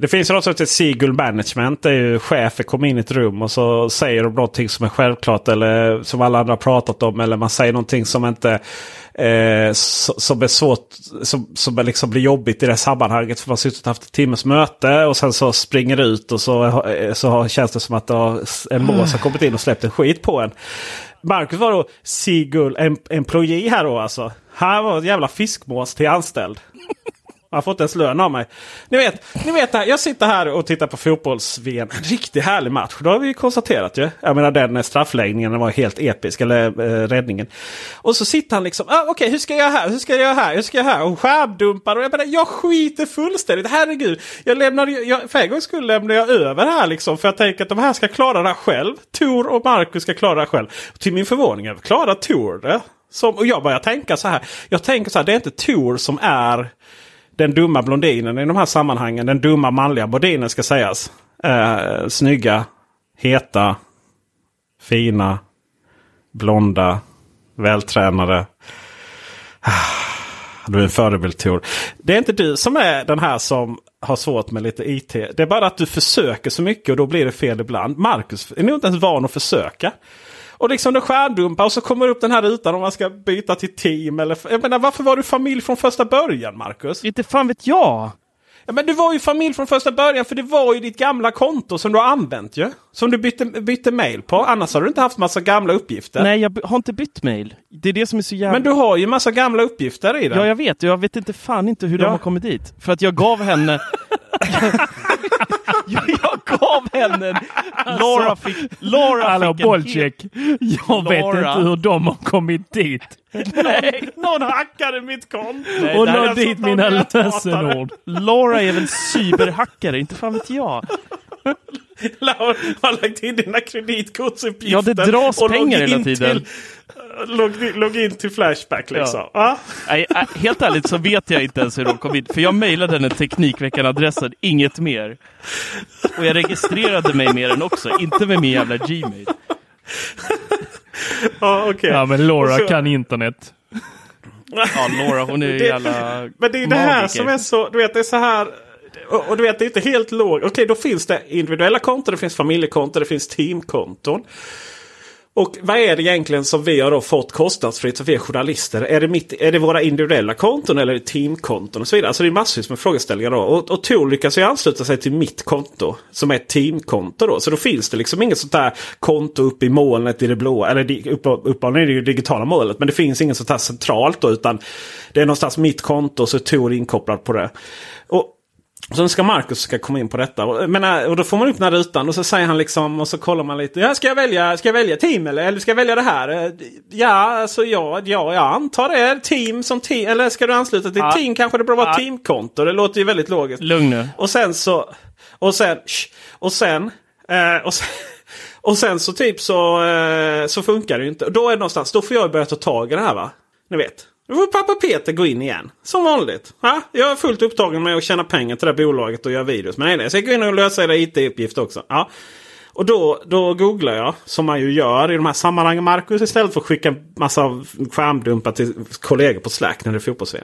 Speaker 4: det finns något som heter Seagull Management. Det är ju chefer kommer in i ett rum och så säger de någonting som är självklart eller som alla andra har pratat om. Eller man säger någonting som inte eh, som är svårt, som, som är liksom blir jobbigt i det sammanhanget. För man har suttit och haft ett timmes möte och sen så springer det ut och så, eh, så känns det som att det har, en mås har kommit in och släppt en skit på en. Marcus var då Seagull en employee här då alltså. Han var en jävla fiskmås till anställd. Han får inte ens lön av mig. Ni vet, ni vet jag sitter här och tittar på fotbolls-VM. En riktigt härlig match. Det har vi ju konstaterat ju. Jag menar den straffläggningen den var helt episk. Eller eh, räddningen. Och så sitter han liksom. Ah, Okej, hur ska jag göra här? Hur ska jag göra här? Hur ska jag här? Och skärmdumpar. Och jag menar, jag skiter fullständigt. Herregud. Jag lämnar, jag, för en gångs skull lämnar jag över här liksom. För jag tänker att de här ska klara det här själv. Tor och Marcus ska klara det här själv. Till min förvåning klarar Tor det. Som, och jag börjar tänka så här. Jag tänker så här, det är inte Tor som är den dumma blondinen i de här sammanhangen. Den dumma manliga blondinen ska sägas. Eh, snygga, heta, fina, blonda, vältränade. Ah, du är en förebild Tor. Det är inte du som är den här som har svårt med lite IT. Det är bara att du försöker så mycket och då blir det fel ibland. Marcus är nog inte ens van att försöka. Och liksom det skärmdumpar och så kommer upp den här rutan om man ska byta till team. Eller, jag menar, varför var du familj från första början Marcus?
Speaker 5: Inte fan vet jag.
Speaker 4: Ja, men du var ju familj från första början för det var ju ditt gamla konto som du har använt ju. Som du bytte, bytte mail på. Annars har du inte haft massa gamla uppgifter.
Speaker 5: Nej, jag har inte bytt mail. Det är det som är så jävla...
Speaker 4: Men du har ju massa gamla uppgifter i den.
Speaker 5: Ja, jag vet. Jag vet inte fan inte hur
Speaker 4: Ja.
Speaker 5: de har kommit dit. För att jag gav henne... jag, gav henne... en- Laura fick... Laura
Speaker 3: Hallå
Speaker 5: fick en
Speaker 3: Bolcek! Jag vet
Speaker 5: Laura.
Speaker 3: inte hur de har kommit dit.
Speaker 5: Nej,
Speaker 4: Någon hackade mitt konto!
Speaker 5: Nej,
Speaker 3: Och la
Speaker 5: är
Speaker 3: dit mina lösenord.
Speaker 5: Laura är väl cyberhackare, inte fan vet jag.
Speaker 4: Har lagt in dina kreditkortsuppgifter.
Speaker 5: Ja, det dras
Speaker 4: och
Speaker 5: pengar hela tiden.
Speaker 4: Till, logg, logg in till Flashback liksom. Ja.
Speaker 5: Nej, äh, helt ärligt så vet jag inte ens hur de kom in. För jag mejlade henne Teknikveckan-adressen, inget mer. Och jag registrerade mig med den också, inte med min jävla Gmail.
Speaker 4: Ja, okej.
Speaker 3: Ja men Laura
Speaker 4: så-
Speaker 3: kan internet.
Speaker 5: Ja, Laura hon är ju jävla
Speaker 4: Men det är det här som är så, du vet det är så här. Och, och du vet det är inte helt lågt. Okej då finns det individuella konton, det finns familjekonton, det finns teamkonton. Och vad är det egentligen som vi har då fått kostnadsfritt för vi är journalister? Är det, mitt, är det våra individuella konton eller är det teamkonton och så vidare? Alltså det är massvis med frågeställningar då. Och, och Tor lyckas ju ansluta sig till mitt konto som är ett teamkonto då. Så då finns det liksom inget sånt där konto uppe i molnet i det blåa. Eller di- upp är det ju digitala molnet. Men det finns inget sånt här centralt då. Utan det är någonstans mitt konto så är Tor inkopplad på det. Så nu ska Marcus ska komma in på detta. Och, men, och då får man upp den här rutan och så säger han liksom och så kollar man lite. Ja, ska jag välja, ska jag välja team eller, eller ska jag välja det här? Eh, Ja, alltså ja, ja, jag antar det. Team som team. Eller ska du ansluta till
Speaker 5: Ja.
Speaker 4: team kanske det bör vara
Speaker 5: Ja.
Speaker 4: teamkonto. Det låter ju väldigt logiskt.
Speaker 5: Lugn nu.
Speaker 4: Och sen så... Och sen... Och sen... Eh, och sen och sen så typ så, eh, så funkar det ju inte. Och Då är det någonstans, då får jag börja ta tag i det här va. Ni vet. Då får pappa Peter gå in igen. Som vanligt. Ja, jag är fullt upptagen med att tjäna pengar till det här bolaget och göra videos. Men nej, nej, så jag in och lösa era IT-uppgifter också. Ja. Och då, då googlar jag, som man ju gör i de här sammanhangen, Marcus, istället för att skicka massa skärmdumpar till kollegor på Slack när det är fotbolls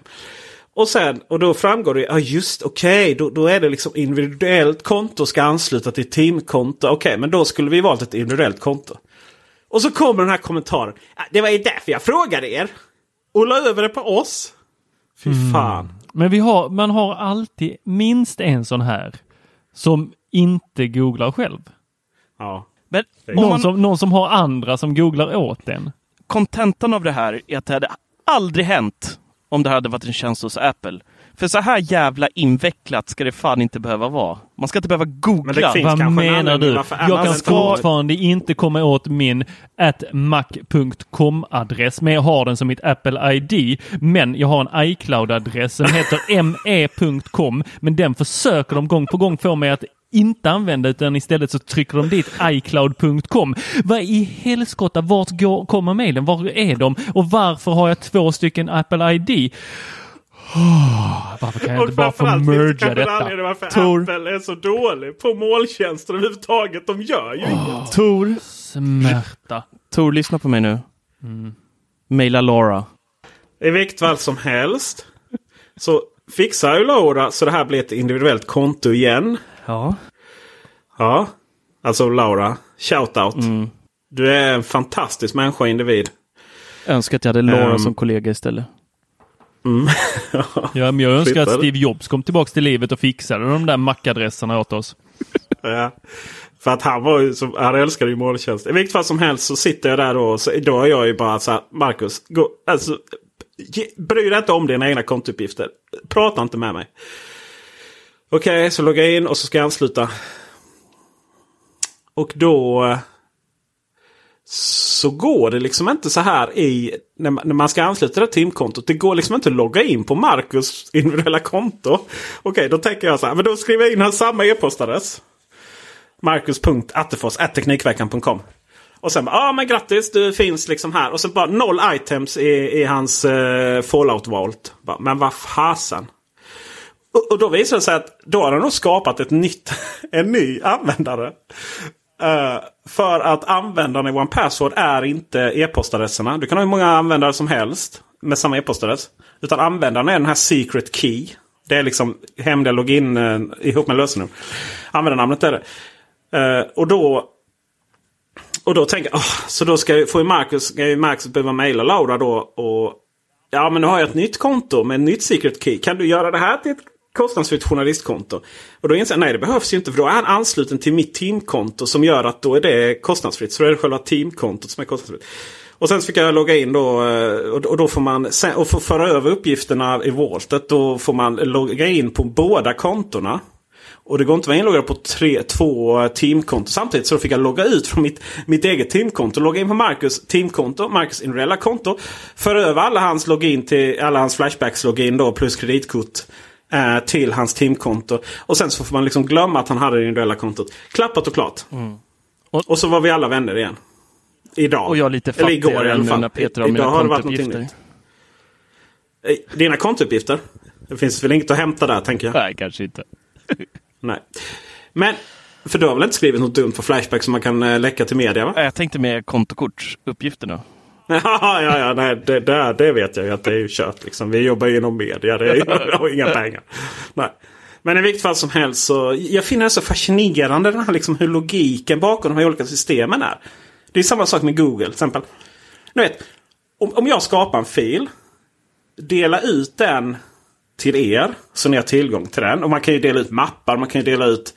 Speaker 4: och, sen, och då framgår det, ja just okej, då, då är det liksom individuellt konto ska ansluta till teamkonto. Okej, men då skulle vi valt ett individuellt konto. Och så kommer den här kommentaren. Det var ju därför jag frågade er. Och la över det på oss. Fy fan.
Speaker 3: Men vi har, man har alltid minst en sån här som inte googlar själv.
Speaker 4: Ja.
Speaker 5: Men
Speaker 3: Någon,
Speaker 5: man,
Speaker 3: som, någon som har andra som googlar åt en.
Speaker 5: kontentan av det här är att det hade aldrig hänt om det hade varit en tjänst hos Apple. För så här jävla invecklat ska det fan inte behöva vara. Man ska inte behöva googla.
Speaker 4: Men
Speaker 3: Vad menar du? Jag kan fortfarande inte komma åt min mac.com-adress, men jag har den som mitt Apple ID. Men jag har en iCloud-adress som heter me.com, men den försöker de gång på gång få mig att inte använda utan istället så trycker de dit iCloud.com. Vad i helskotta, vart går, kommer mejlen? Var är de? Och varför har jag två stycken Apple ID? Oh, varför kan jag inte bara få
Speaker 4: det
Speaker 3: merga detta?
Speaker 4: anledning varför
Speaker 3: Tor,
Speaker 4: Apple är så dålig på måltjänster överhuvudtaget. De gör ju inget.
Speaker 5: Tor,
Speaker 3: smärta.
Speaker 5: Tor, lyssna på mig nu.
Speaker 3: Mm.
Speaker 5: Maila Laura.
Speaker 4: I vilket fall som helst. Så fixar ju Laura så det här blir ett individuellt konto igen.
Speaker 5: Ja.
Speaker 4: Ja, alltså Laura. Shoutout.
Speaker 5: Mm.
Speaker 4: Du är en fantastisk människa och individ.
Speaker 5: Önskar att jag hade Laura
Speaker 4: Ehm.
Speaker 5: som kollega istället.
Speaker 3: Ja, men jag önskar att
Speaker 4: Flyttade.
Speaker 3: Steve Jobs kom tillbaka till livet och fixade de där mackadresserna åt oss.
Speaker 4: Ja. För att han var ju så, han älskade ju måltjänst. I vilket fall som helst så sitter jag där och Så, då är jag ju bara så här, Marcus, gå, alltså, ge, bry dig inte om dina egna kontouppgifter. Prata inte med mig. Okej, så loggar jag in och så ska jag ansluta. Och då eh, så går det liksom inte så här i när man, när man ska ansluta det här teamkontot. Det går liksom inte att logga in på Marcus individuella konto. Okej, då tänker jag så här. Men då skriver jag in hans samma e-postadress. Marcus.attefors.teknikveckan.com Och sen bara, ja ah, men grattis, du finns liksom här. Och sen bara noll items i, i hans eh, fallout vault. Bara, men vad fasen. Och, och då visar det sig att då har han nog skapat ett nytt, en ny användare. Uh, för att användarna i OnePassword är inte e-postadresserna. Du kan ha hur många användare som helst med samma e-postadress. Utan användarna är den här secret key. Det är liksom hemliga login uh, ihop med lösenord. Användarnamnet är det. Uh, och då och då tänker jag, oh, så då ska, jag- får ju Marcus, ska ju Marcus behöva mejla Laura då. Och, ja men nu har jag ett nytt konto med ett nytt secret key. Kan du göra det här till ett kostnadsfritt journalistkonto? Och då inser jag, nej det behövs ju inte för då är han ansluten till mitt teamkonto som gör att då är det kostnadsfritt. Så då är det själva teamkontot som är kostnadsfritt. Och sen så fick jag logga in då eh, och då får man och för att föra över uppgifterna i Waltet. då får man logga in på båda kontona. Och det går inte att vara inloggad på tre, två teamkonton samtidigt. Så då fick jag logga ut från mitt, mitt eget teamkonto. Logga in på Marcus teamkonto, Marcus Inrella-konto. Föra över alla hans login till alla hans Flashbacks login då plus kreditkort. Eh, till hans teamkonto. Och sen så får man liksom glömma att han hade det individuella kontot. Klappat och klart.
Speaker 5: Och-
Speaker 4: Och, så var vi alla vänner igen. Idag.
Speaker 5: Och jag lite
Speaker 4: Eller igår i
Speaker 5: fattigare
Speaker 4: alla fall.
Speaker 5: när Peter har
Speaker 4: I-
Speaker 5: mina
Speaker 4: Idag har det varit någonting nytt. Eh, Dina kontouppgifter? Det finns väl inget att hämta där tänker jag.
Speaker 5: Nej, kanske inte.
Speaker 4: Nej. Men, för du har väl inte skrivit något dumt på Flashback som man kan eh, läcka till media va?
Speaker 5: Jag tänkte med kontokortsuppgifterna.
Speaker 4: Ja, ja, ja, nej, det, det, det vet jag ju att det är ju kört. Liksom. Vi jobbar ju inom media, det är, jag har inga pengar. Nej. Men i vilket fall som helst så jag finner det så fascinerande den här, liksom, hur logiken bakom de här olika systemen är. Det är samma sak med Google till exempel. Du vet, om, om jag skapar en fil. Dela ut den till er så ni har tillgång till den. Och man kan ju dela ut mappar, man kan ju dela ut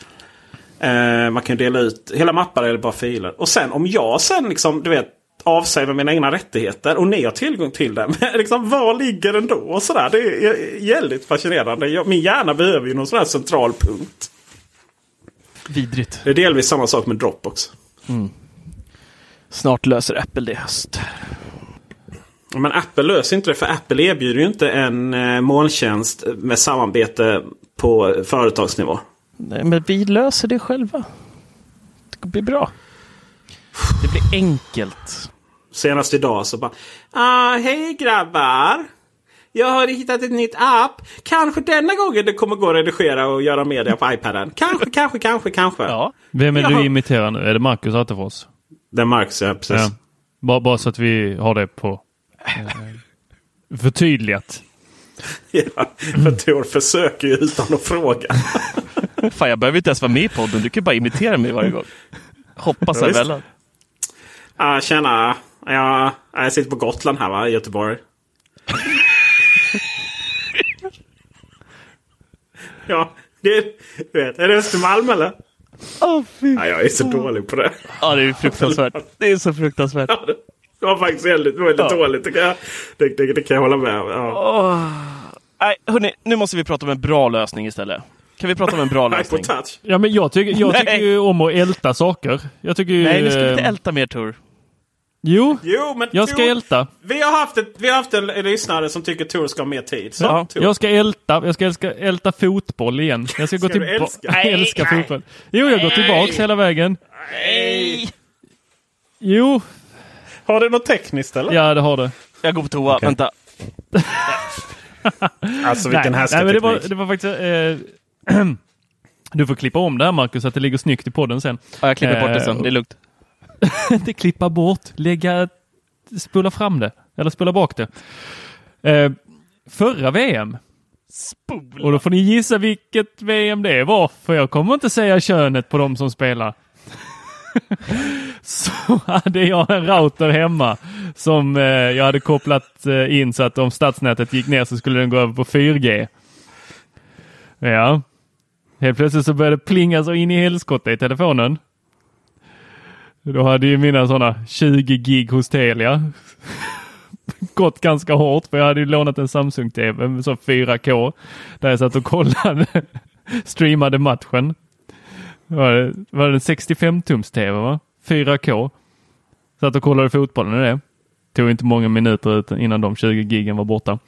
Speaker 4: Eh, man kan ju dela ut hela mappar eller bara filer. Och sen om jag sen liksom, du vet, avsäga mig mina egna rättigheter och ni har tillgång till det. Men liksom, var ligger den då? Och sådär. Det är väldigt fascinerande. Jag, min hjärna behöver ju någon sån här central punkt.
Speaker 5: Vidrigt.
Speaker 4: Det är delvis samma sak med Dropbox.
Speaker 5: Snart löser Apple det höst.
Speaker 4: Men Apple löser inte det. För Apple erbjuder ju inte en eh, molntjänst med samarbete på företagsnivå.
Speaker 5: Nej, men vi löser det själva. Det blir bra. Det blir enkelt.
Speaker 4: Senast idag så bara. Ah, hej grabbar! Jag har hittat ett nytt app. Kanske denna gången det kommer gå att redigera och göra media på iPaden. Kanske, kanske, kanske, kanske.
Speaker 5: Ja.
Speaker 3: Vem är
Speaker 4: Jaha.
Speaker 3: du imiterar nu? Är det Marcus Attefors?
Speaker 4: Det är Marx, ja precis.
Speaker 3: Ja. Bara, bara så att vi har det på förtydligat.
Speaker 4: Ja, för Tor försöker ju utan att fråga.
Speaker 5: Fan, jag behöver inte ens vara med i podden. Du kan bara imitera mig varje gång. Hoppas
Speaker 4: Ja,
Speaker 5: jag väl.
Speaker 4: Ah, tjena. Ja, jag sitter på Gotland här va, i Göteborg. ja, det du vet, är det Östermalm eller?
Speaker 5: Fy.
Speaker 4: Ja, jag är så dålig på det.
Speaker 5: Ja, det är fruktansvärt. Det är så fruktansvärt.
Speaker 4: Ja, det- Det var faktiskt väldigt, väldigt
Speaker 5: Ja.
Speaker 4: dåligt. Det kan, jag, det, det, det kan jag hålla med om. Ja.
Speaker 5: Nej, hörni, nu måste vi prata om en bra lösning istället. Kan vi prata om en bra lösning?
Speaker 4: touch.
Speaker 3: Ja, men jag tycker, jag tycker ju om att älta saker. Jag tycker ju...
Speaker 5: Nej, nu ska vi inte
Speaker 3: eh,
Speaker 5: älta mer Tor.
Speaker 3: Jo,
Speaker 4: Jo, men
Speaker 3: jag ska
Speaker 4: Tor-
Speaker 3: älta.
Speaker 4: Vi har haft, ett, vi har haft en, en lyssnare som tycker Tor ska ha mer tid. Så,
Speaker 5: Ja,
Speaker 4: Tor.
Speaker 3: Jag ska älta, jag ska älska, älta fotboll igen. Jag ska, gå
Speaker 4: Ska du
Speaker 3: tillbaka.
Speaker 4: älska?
Speaker 3: Nej, älska fotboll. Jo, jag går tillbaks hela vägen.
Speaker 5: Nej!
Speaker 3: Jo,
Speaker 4: Har du något tekniskt eller?
Speaker 3: ja det har det.
Speaker 5: Jag går på toa.
Speaker 4: Okej.
Speaker 5: Vänta.
Speaker 4: Alltså vilken
Speaker 3: nej,
Speaker 4: härskarteknik.
Speaker 3: men det, var, det var faktiskt... Eh, du får klippa om det här Marcus, så att det ligger snyggt i podden sen.
Speaker 5: Ja, jag klipper bort det
Speaker 3: Eh,
Speaker 5: sen. Det är lugnt.
Speaker 3: inte klippa bort, lägga, spola fram det. Eller spola bak det. Eh, förra VM. Och då får ni gissa vilket VM det var. För jag kommer inte säga könet på de som spelar. så hade jag en router hemma som eh, jag hade kopplat eh, in så att om stadsnätet gick ner så skulle den gå över på 4G. Ja. Helt plötsligt så började det plinga så in i helskotta i telefonen. Då hade ju mina sådana 20 gig hos Telia gått ganska hårt för jag hade ju lånat en Samsung TV med så 4K där jag satt och kollade, streamade matchen. Var det, var det en 65 tums TV va? 4K. Satt och kollade fotbollen i det. Tog inte många minuter innan de 20 gigen var borta.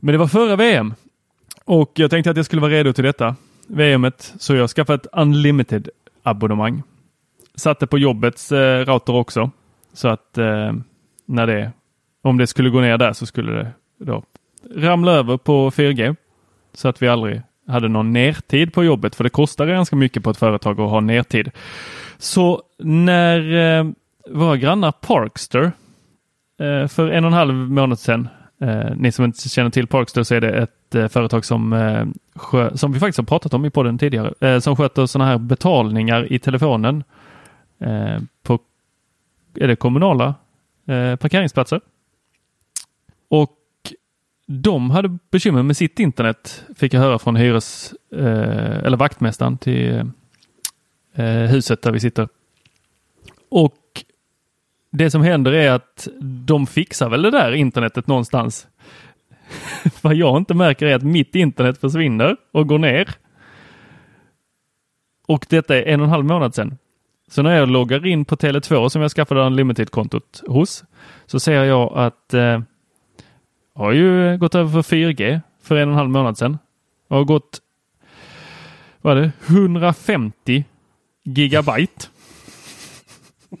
Speaker 3: Men det var förra VM och jag tänkte att jag skulle vara redo till detta VMet så jag skaffade ett unlimited abonnemang. Satte på jobbets eh, router också. Så att eh, när det, om det skulle gå ner där så skulle det då ramla över på 4G så att vi aldrig hade någon nertid på jobbet för det kostar ganska mycket på ett företag att ha nertid. Så när eh, våra grannar Parkster eh, för en och en halv månad sedan Eh, ni som inte känner till Parkster så är det ett eh, företag som, eh, som vi faktiskt har pratat om i podden tidigare, eh, som sköter sådana här betalningar i telefonen eh, på är det kommunala eh, parkeringsplatser. Och de hade bekymmer med sitt internet fick jag höra från hyres eh, eller vaktmästaren till eh, huset där vi sitter. Och det som händer är att de fixar väl det där internetet någonstans. Vad jag inte märker är att mitt internet försvinner och går ner. Och detta är en och en halv månad sedan. Så när jag loggar in på Tele2 som jag skaffade Unlimited-kontot hos så ser jag att eh, jag har ju gått över för 4G för en och en halv månad sedan. Jag har gått vad är det, 150 gigabyte.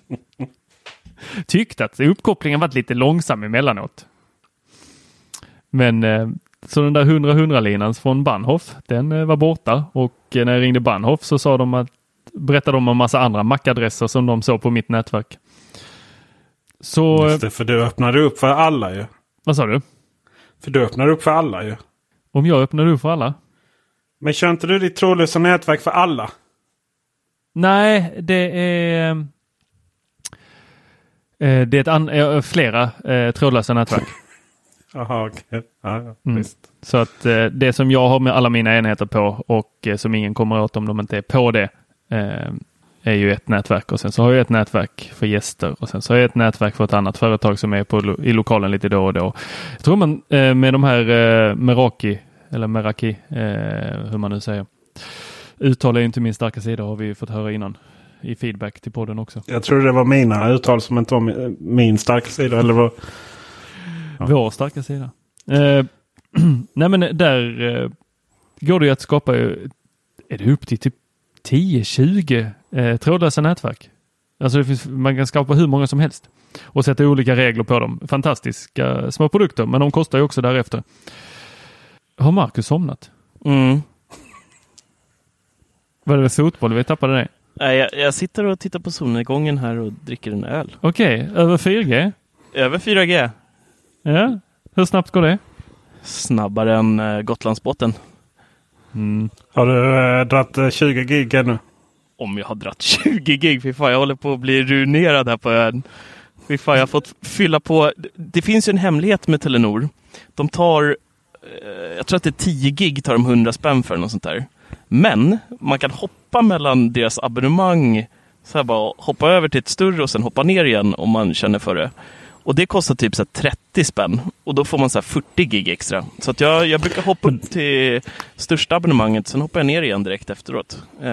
Speaker 3: Tyckte att uppkopplingen varit lite långsam emellanåt. Men eh, så den där 100-100-linan från Bahnhof, den eh, var borta och eh, när jag ringde Bahnhof så sa de att, berättade de om massa andra MAC-adresser som de såg på mitt nätverk. Så,
Speaker 4: Just det, för du öppnade upp för alla ju.
Speaker 3: vad sa du?
Speaker 4: För du öppnar upp för alla ju.
Speaker 3: Om jag öppnar upp för alla?
Speaker 4: Men kör inte du ditt trådlösa nätverk för alla?
Speaker 3: Nej, det är eh, det är ett an, eh, flera eh, trådlösa nätverk.
Speaker 4: Jaha, okej. Ja,
Speaker 3: Mm. Så att det som jag har med alla mina enheter på och som ingen kommer åt om de inte är på det eh, är ju ett nätverk och sen så har jag ett nätverk för gäster och sen så har jag ett nätverk för ett annat företag som är på, i lokalen lite då och då. Jag tror man eh, med de här eh, Meraki eller Meraki, eh, hur man nu säger. Uttal är inte min starka sida har vi fått höra innan i feedback till podden också.
Speaker 4: Jag tror det var mina uttal som inte var min, starka sida. Eller vad?
Speaker 3: Vår starka sida. Eh, nej men där eh, går det ju att skapa, är det upp till typ 10-20 eh, trådlösa nätverk. Alltså finns, man kan skapa hur många som helst och sätta olika regler på dem. Fantastiska små produkter, men de kostar ju också därefter. Har Marcus somnat?
Speaker 5: Mm.
Speaker 3: Var det fotboll vi tappade det?
Speaker 5: Nej, jag, jag sitter och tittar på solnedgången här och dricker en öl.
Speaker 3: Okej, över 4G?
Speaker 5: Över 4G.
Speaker 3: Ja, hur snabbt går det?
Speaker 5: Snabbare än eh, Mm.
Speaker 4: Har du eh, dragit 20 eh, gig ännu?
Speaker 5: Om jag har dratt 20 gig. Fy fan, jag håller på att bli ruinerad här på ön. Fy fan, jag har fått fylla på. Det finns ju en hemlighet med Telenor. De tar, eh, jag tror att det är 10 gig tar de 100 spänn för något sånt där. Men man kan hoppa mellan deras abonnemang, så här bara hoppa över till ett större och sen hoppa ner igen om man känner för det. Och det kostar typ så här 30 spänn och då får man så här 40 gig extra. Så att jag, jag brukar hoppa upp till största abonnemanget, sen hoppar jag ner igen direkt efteråt. Eh,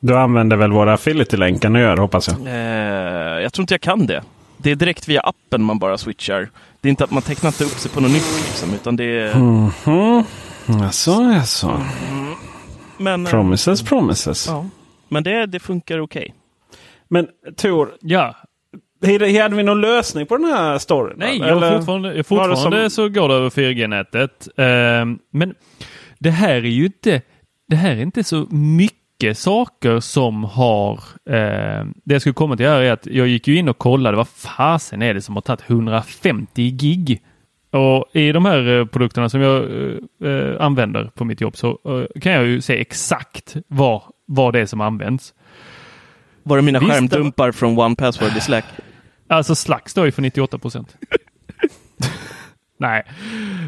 Speaker 4: Du använder väl våra affiliate-länkar nu gör hoppas jag.
Speaker 5: Eh, jag tror inte jag kan det. Det är direkt via appen man bara switchar. Det är inte att man tecknar inte upp sig på något nytt liksom, utan det är...
Speaker 4: Mhm. Jaså, jaså.
Speaker 5: Men, eh,
Speaker 4: Promises, promises.
Speaker 5: ja. Men det, det funkar okej.
Speaker 4: Men Tor,
Speaker 3: Ja,
Speaker 4: hade, vi någon lösning på den här storyn?
Speaker 3: Nej, jag
Speaker 4: Eller
Speaker 3: fortfarande,
Speaker 4: det
Speaker 3: fortfarande
Speaker 4: som-
Speaker 3: så går det över 4G-nätet. Ehm, men det här är ju inte, det här är inte så mycket saker som har... ehm, det jag skulle komma till här är att jag gick ju in och kollade vad fasen är det som har tagit 150 gig. Och i de här eh, produkterna som jag eh, eh, använder på mitt jobb så eh, kan jag ju se exakt vad, vad det är som används.
Speaker 5: Var det mina
Speaker 3: Visst,
Speaker 5: skärmdumpar från One Password i Slack?
Speaker 3: Alltså Slack står ju för 98 procent. Nej,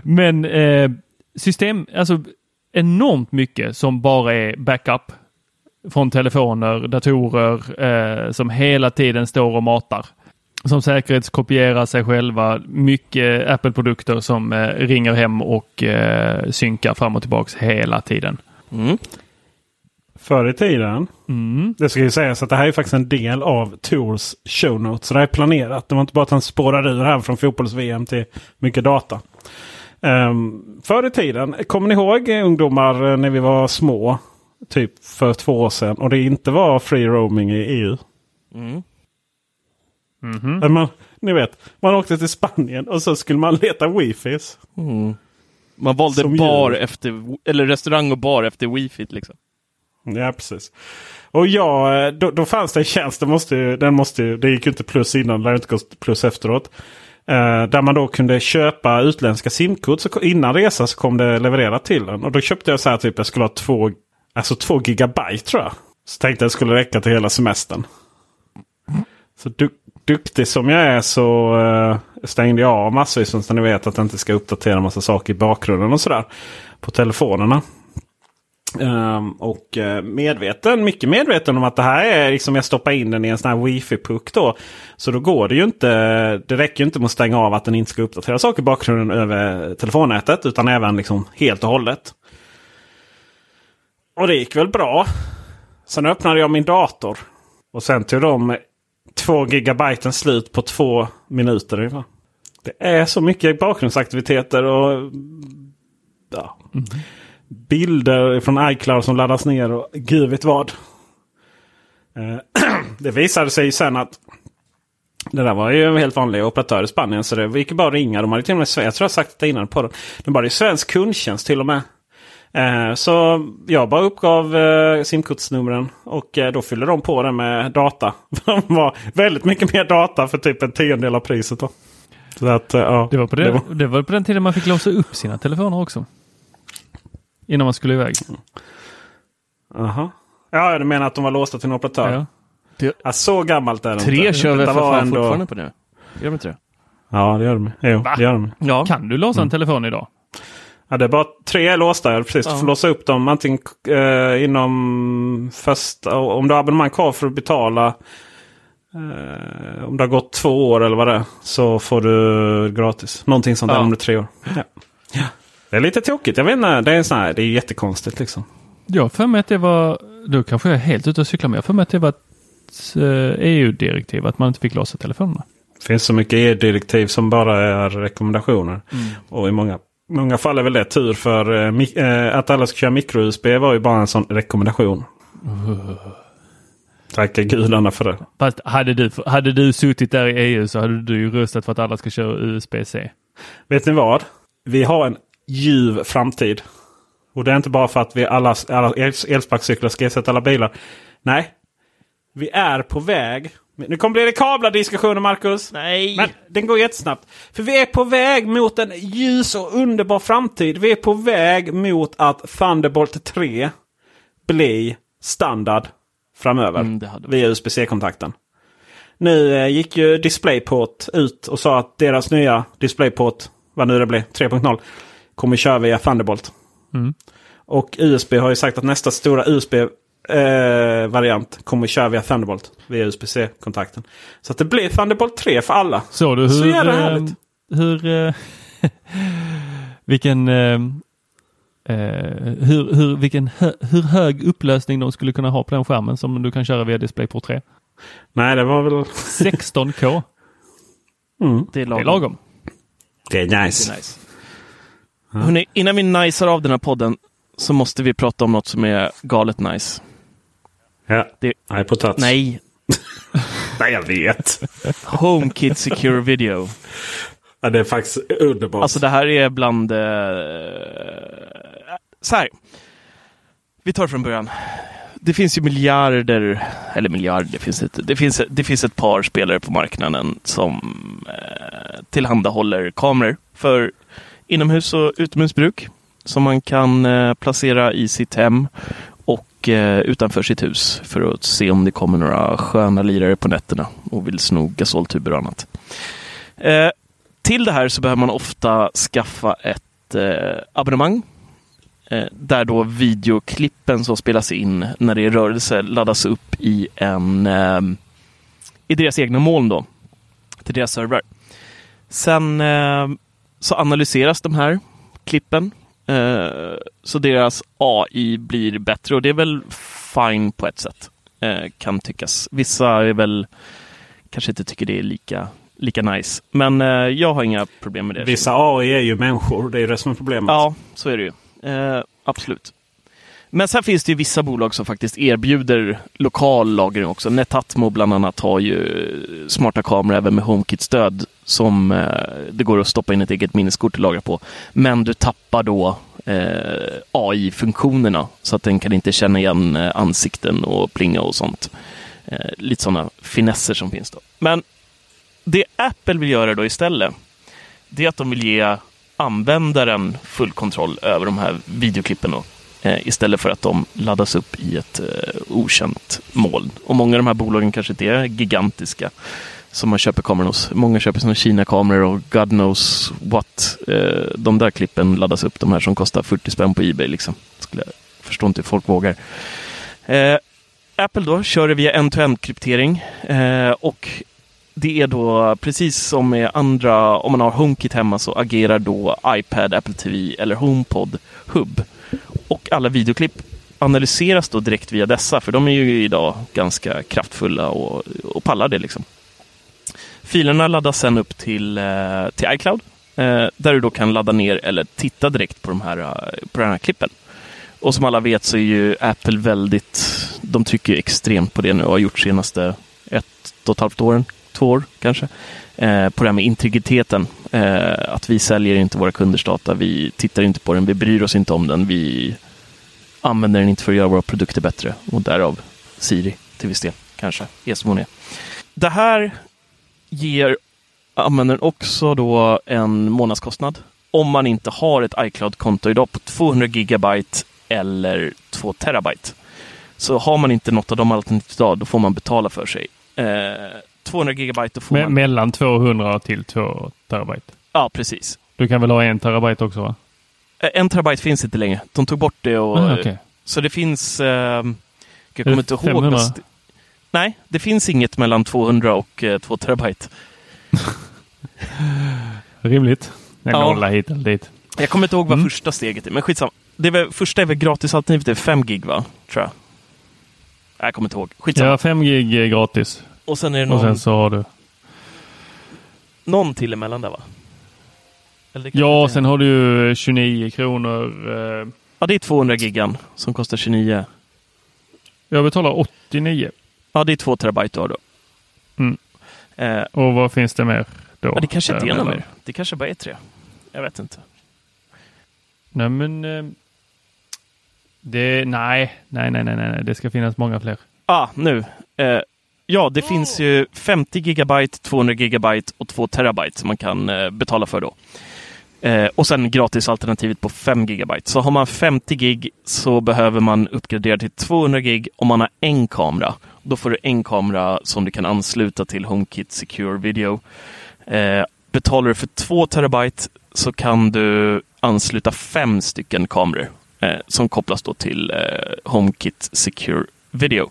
Speaker 3: men eh, system, alltså enormt mycket som bara är backup från telefoner, datorer eh, som hela tiden står och matar. Som säkerhetskopierar sig själva. Mycket Apple-produkter som eh, ringer hem och eh, synkar fram och tillbaks hela tiden.
Speaker 5: Mm.
Speaker 4: Förr i tiden.
Speaker 3: Mm.
Speaker 4: Det ska ju sägas att det här är faktiskt en del av Tours show notes. Så det här är planerat. Det var inte bara att han spårade ur här från fotbolls-VM till mycket data. Um, förr i tiden, kommer ni ihåg eh, ungdomar eh, när vi var små? Typ för två år sedan. Och det inte var free roaming i EU.
Speaker 5: Mm.
Speaker 4: Att Man, ni vet, man åkte till Spanien och så skulle man leta wifis.
Speaker 5: Mm. Man valde
Speaker 4: Som
Speaker 5: bar
Speaker 4: djur.
Speaker 5: efter, eller restaurang och bar efter wifi liksom.
Speaker 4: Ja, precis. Och ja, då, då fanns det en tjänst. Det, måste, ju- den måste, ju- det gick ju inte plus innan. Det lär inte gå plus efteråt. Eh, där man då kunde köpa utländska simkort. Så innan resan så kom det levererat till en. Och då köpte jag så här typ jag skulle ha två, alltså två gigabyte tror jag. Så tänkte jag det skulle räcka till hela semestern. Så du, duktig som jag är så eh, stängde jag av massvis. Så ni vet att jag inte ska uppdatera massa saker i bakgrunden och sådär. På telefonerna. Um, och eh, medveten, mycket medveten om att det här är liksom jag stoppar in den i en sån här wifi-puck då. Så då går det ju inte, det räcker ju inte med att stänga av att den inte ska uppdatera saker i bakgrunden över telefonnätet. Utan även liksom helt och hållet. Och det gick väl bra. Sen öppnade jag min dator. Och sen tog de två gigabyten slut på två minuter ungefär. Det är så mycket bakgrundsaktiviteter och ja, mm bilder från iCloud som laddas ner och gud vet vad. Eh, det visade sig sen att det där var ju en helt vanlig operatör i Spanien. Så det gick bara att ringa. De hade till och med, jag tror jag sagt det innan på den. De bara, det är svensk kundtjänst till och med. Eh, Så jag bara uppgav eh, simkortsnumren och då fyllde de på det med data. De var väldigt mycket mer data för typ en tiondel av priset. Då. Så att, ja,
Speaker 3: Det var, på det,
Speaker 4: det var-
Speaker 3: det var på den tiden man fick låsa upp sina telefoner också. Innan man skulle iväg.
Speaker 4: Aha. Ja, du menar att de var låsta till en operatör?
Speaker 3: Ja.
Speaker 4: Ja, så gammalt är det
Speaker 5: Tre
Speaker 4: inte.
Speaker 5: kör väl
Speaker 4: Detta
Speaker 5: för fan
Speaker 4: ändå-
Speaker 5: fortfarande på det? Gör de inte det?
Speaker 4: Ja, det gör de. Jo,
Speaker 3: Va?
Speaker 4: det gör de.
Speaker 5: Ja.
Speaker 3: Kan du låsa en telefon idag?
Speaker 4: Ja, det är bara tre är låsta. Precis,
Speaker 5: Ja.
Speaker 4: du får låsa upp dem antingen eh, inom första... Om du har abonnemang kvar för att betala. Eh, om det har gått två år eller vad det är. Så får du gratis. Någonting sånt där
Speaker 5: Ja.
Speaker 4: om det är tre år. Ja. Det är lite tokigt. Jag vet inte. Det är, en sån här, det är jättekonstigt liksom.
Speaker 3: Jag för mig att det var, då kanske jag är helt ute och cyklar, men jag för mig att det var ett eh, EU-direktiv att man inte fick låsa telefonerna.
Speaker 4: Det finns så mycket EU-direktiv som bara är rekommendationer. Och i många, många fall är väl det tur för eh, eh, att alla ska köra micro-USB var ju bara en sån rekommendation. Tacka gudarna för det.
Speaker 3: Fast hade du, hade du suttit där i EU så hade du ju röstat för att alla ska köra USB-C.
Speaker 4: Vet ni vad? Vi har en ljuv framtid. Och det är inte bara för att vi alla, alla els- elsparkcyklar ska ersätta alla bilar. Nej. Vi är på väg. Nu kommer bli det kablar diskussioner Marcus.
Speaker 5: Nej!
Speaker 4: Men den går jättesnabbt. För vi är på väg mot en ljus och underbar framtid. Vi är på väg mot att Thunderbolt 3 blir standard framöver.
Speaker 5: Mm,
Speaker 4: via USB-C-kontakten. Nu eh, gick ju DisplayPort ut och sa att deras nya DisplayPort, vad nu det blir, 3.0, kommer köra via Thunderbolt.
Speaker 3: Mm.
Speaker 4: Och USB har ju sagt att nästa stora USB-variant kommer köra via Thunderbolt. Via USB-C-kontakten. Så att det blir Thunderbolt 3 för alla.
Speaker 3: Såg du
Speaker 4: Så
Speaker 3: hur...
Speaker 4: jävla
Speaker 3: eh,
Speaker 4: härligt.
Speaker 3: hur eh, vilken... eh, eh, hur, hur, vilken hö, hur hög upplösning de skulle kunna ha på den skärmen som du kan köra via DisplayPort 3.
Speaker 4: Nej, det var väl...
Speaker 3: 16K.
Speaker 4: Mm.
Speaker 5: Det är
Speaker 3: Det
Speaker 5: lagom.
Speaker 3: är lagom.
Speaker 4: Det är
Speaker 5: Det
Speaker 4: nice.
Speaker 5: är nice. Hörrni, innan vi najsar av den här podden så måste vi prata om något som är galet nice.
Speaker 4: Ja,
Speaker 5: Det-
Speaker 4: nej på touch.
Speaker 5: Nej,
Speaker 4: Nej, jag vet.
Speaker 5: HomeKit Secure Video.
Speaker 4: Ja, det är faktiskt underbart.
Speaker 5: Alltså det här är bland... Eh, så här. Vi tar från början. Det finns ju miljarder, eller miljarder, det finns inte. Det finns, det finns ett par spelare på marknaden som eh, tillhandahåller kameror för inomhus och utomhusbruk. Som man kan eh, placera i sitt hem och eh, utanför sitt hus för att se om det kommer några sköna lirare på nätterna och vill sno gasoltuber och annat. Eh, till det här så behöver man ofta skaffa ett abonnemang. Där då videoklippen som spelas in när det är rörelse laddas upp i en i deras egna moln då. Till deras servrar. Sen så analyseras de här klippen. Eh, så deras AI blir bättre och det är väl fine på ett sätt. Eh, kan tyckas. Vissa är väl kanske inte tycker det är lika lika nice. Men eh, jag har inga problem med det.
Speaker 4: Vissa AI är ju människor. Det är ju det som är problemet.
Speaker 5: Ja, så är det ju. Eh, absolut. Men sen finns det ju vissa bolag som faktiskt erbjuder lokal lagring också. Netatmo bland annat har ju smarta kameror även med HomeKit-stöd som eh, det går att stoppa in ett eget minneskort och lagra på. Men du tappar då eh, AI-funktionerna så att den kan inte känna igen eh, ansikten och plinga och sånt. Eh, lite sådana finesser som finns då. Men det Apple vill göra då istället, det är att de vill ge användaren full kontroll över de här videoklippen då, Eh, istället för att de laddas upp i ett eh, okänt moln. Och många av de här bolagen kanske inte är gigantiska som man köper kameror hos. Många köper sådana Kina-kameror och God knows what. Eh, de där klippen laddas upp, de här som kostar 40 spänn på Ebay. Liksom. Skulle jag förstår inte hur folk vågar. Eh, Apple då kör det via end-to-end kryptering eh, och det är då precis som med andra, om man har HomeKit hemma så agerar då iPad, Apple TV eller HomePod Hub. Och alla videoklipp analyseras då direkt via dessa, för de är ju idag ganska kraftfulla och, och pallar det liksom. Filerna laddas sen upp till, eh, till iCloud, eh, där du då kan ladda ner eller titta direkt på, de här, eh, på den här klippen. Och som alla vet så är ju Apple väldigt, de trycker extremt på det nu och har gjort senaste ett och ett halvt åren, två år kanske, eh, på det här med integriteten. Eh, att vi säljer inte våra kunders data, vi tittar inte på den, vi bryr oss inte om den, vi använder den inte för att göra våra produkter bättre och därav Siri till viss del, kanske, är som hon är. Det här ger användaren också då en månadskostnad om man inte har ett iCloud-konto idag på 200 gigabyte eller 2 terabyte. Så har man inte något av de alternativen idag, då får man betala för sig. Eh, 200 gigabyte, får
Speaker 3: Me-
Speaker 5: man...
Speaker 3: mellan 200 till 2 terabyte.
Speaker 5: Ja, precis.
Speaker 3: Du kan väl ha en terabyte också va?
Speaker 5: Eh, En terabyte finns inte längre. De tog bort det. Och,
Speaker 3: Ah, okej.
Speaker 5: Så det finns... Eh, jag kommer inte ihåg.
Speaker 3: 500?
Speaker 5: vad st- Nej, det finns inget mellan 200 och eh, 2 terabyte.
Speaker 3: Rimligt. En
Speaker 5: Ja.
Speaker 3: nolla hit eller dit.
Speaker 5: Jag kommer inte ihåg vad
Speaker 3: Mm.
Speaker 5: första steget är, men skitsamma. Det är väl, första är väl gratisalternativet, det är 5 gig va? Tror jag. Nej, Jag kommer inte ihåg. Skitsamma.
Speaker 3: Ja, 5 gig är gratis.
Speaker 5: Och sen är det
Speaker 3: Och
Speaker 5: någon,
Speaker 3: sen så har du...
Speaker 5: någon till emellan där va?
Speaker 3: Ja, sen har du ju 29 kronor. eh,
Speaker 5: Ja, det är 200 gigan som kostar 29.
Speaker 3: Jag betalar 89.
Speaker 5: Ja, det är 2 terabyte du har då.
Speaker 3: Mm.
Speaker 5: Eh,
Speaker 3: Och vad finns det mer då?
Speaker 5: ja, det kanske inte är något mer. Det kanske bara är 3. Jag vet inte.
Speaker 3: Nej, men... eh, Det, nej, nej, nej, nej, nej, det ska finnas många fler.
Speaker 5: Ah, nu. Eh, ja, det finns ju 50 gigabyte, 200 gigabyte och 2 terabyte som man kan eh, betala för då. Eh, och sen gratisalternativet på 5 gigabyte. Så har man 50 gig så behöver man uppgradera till 200 gig om man har en kamera. Då får du en kamera som du kan ansluta till HomeKit Secure Video. Eh, betalar du för 2 terabyte så kan du ansluta fem stycken kameror eh, som kopplas då till eh, HomeKit Secure Video.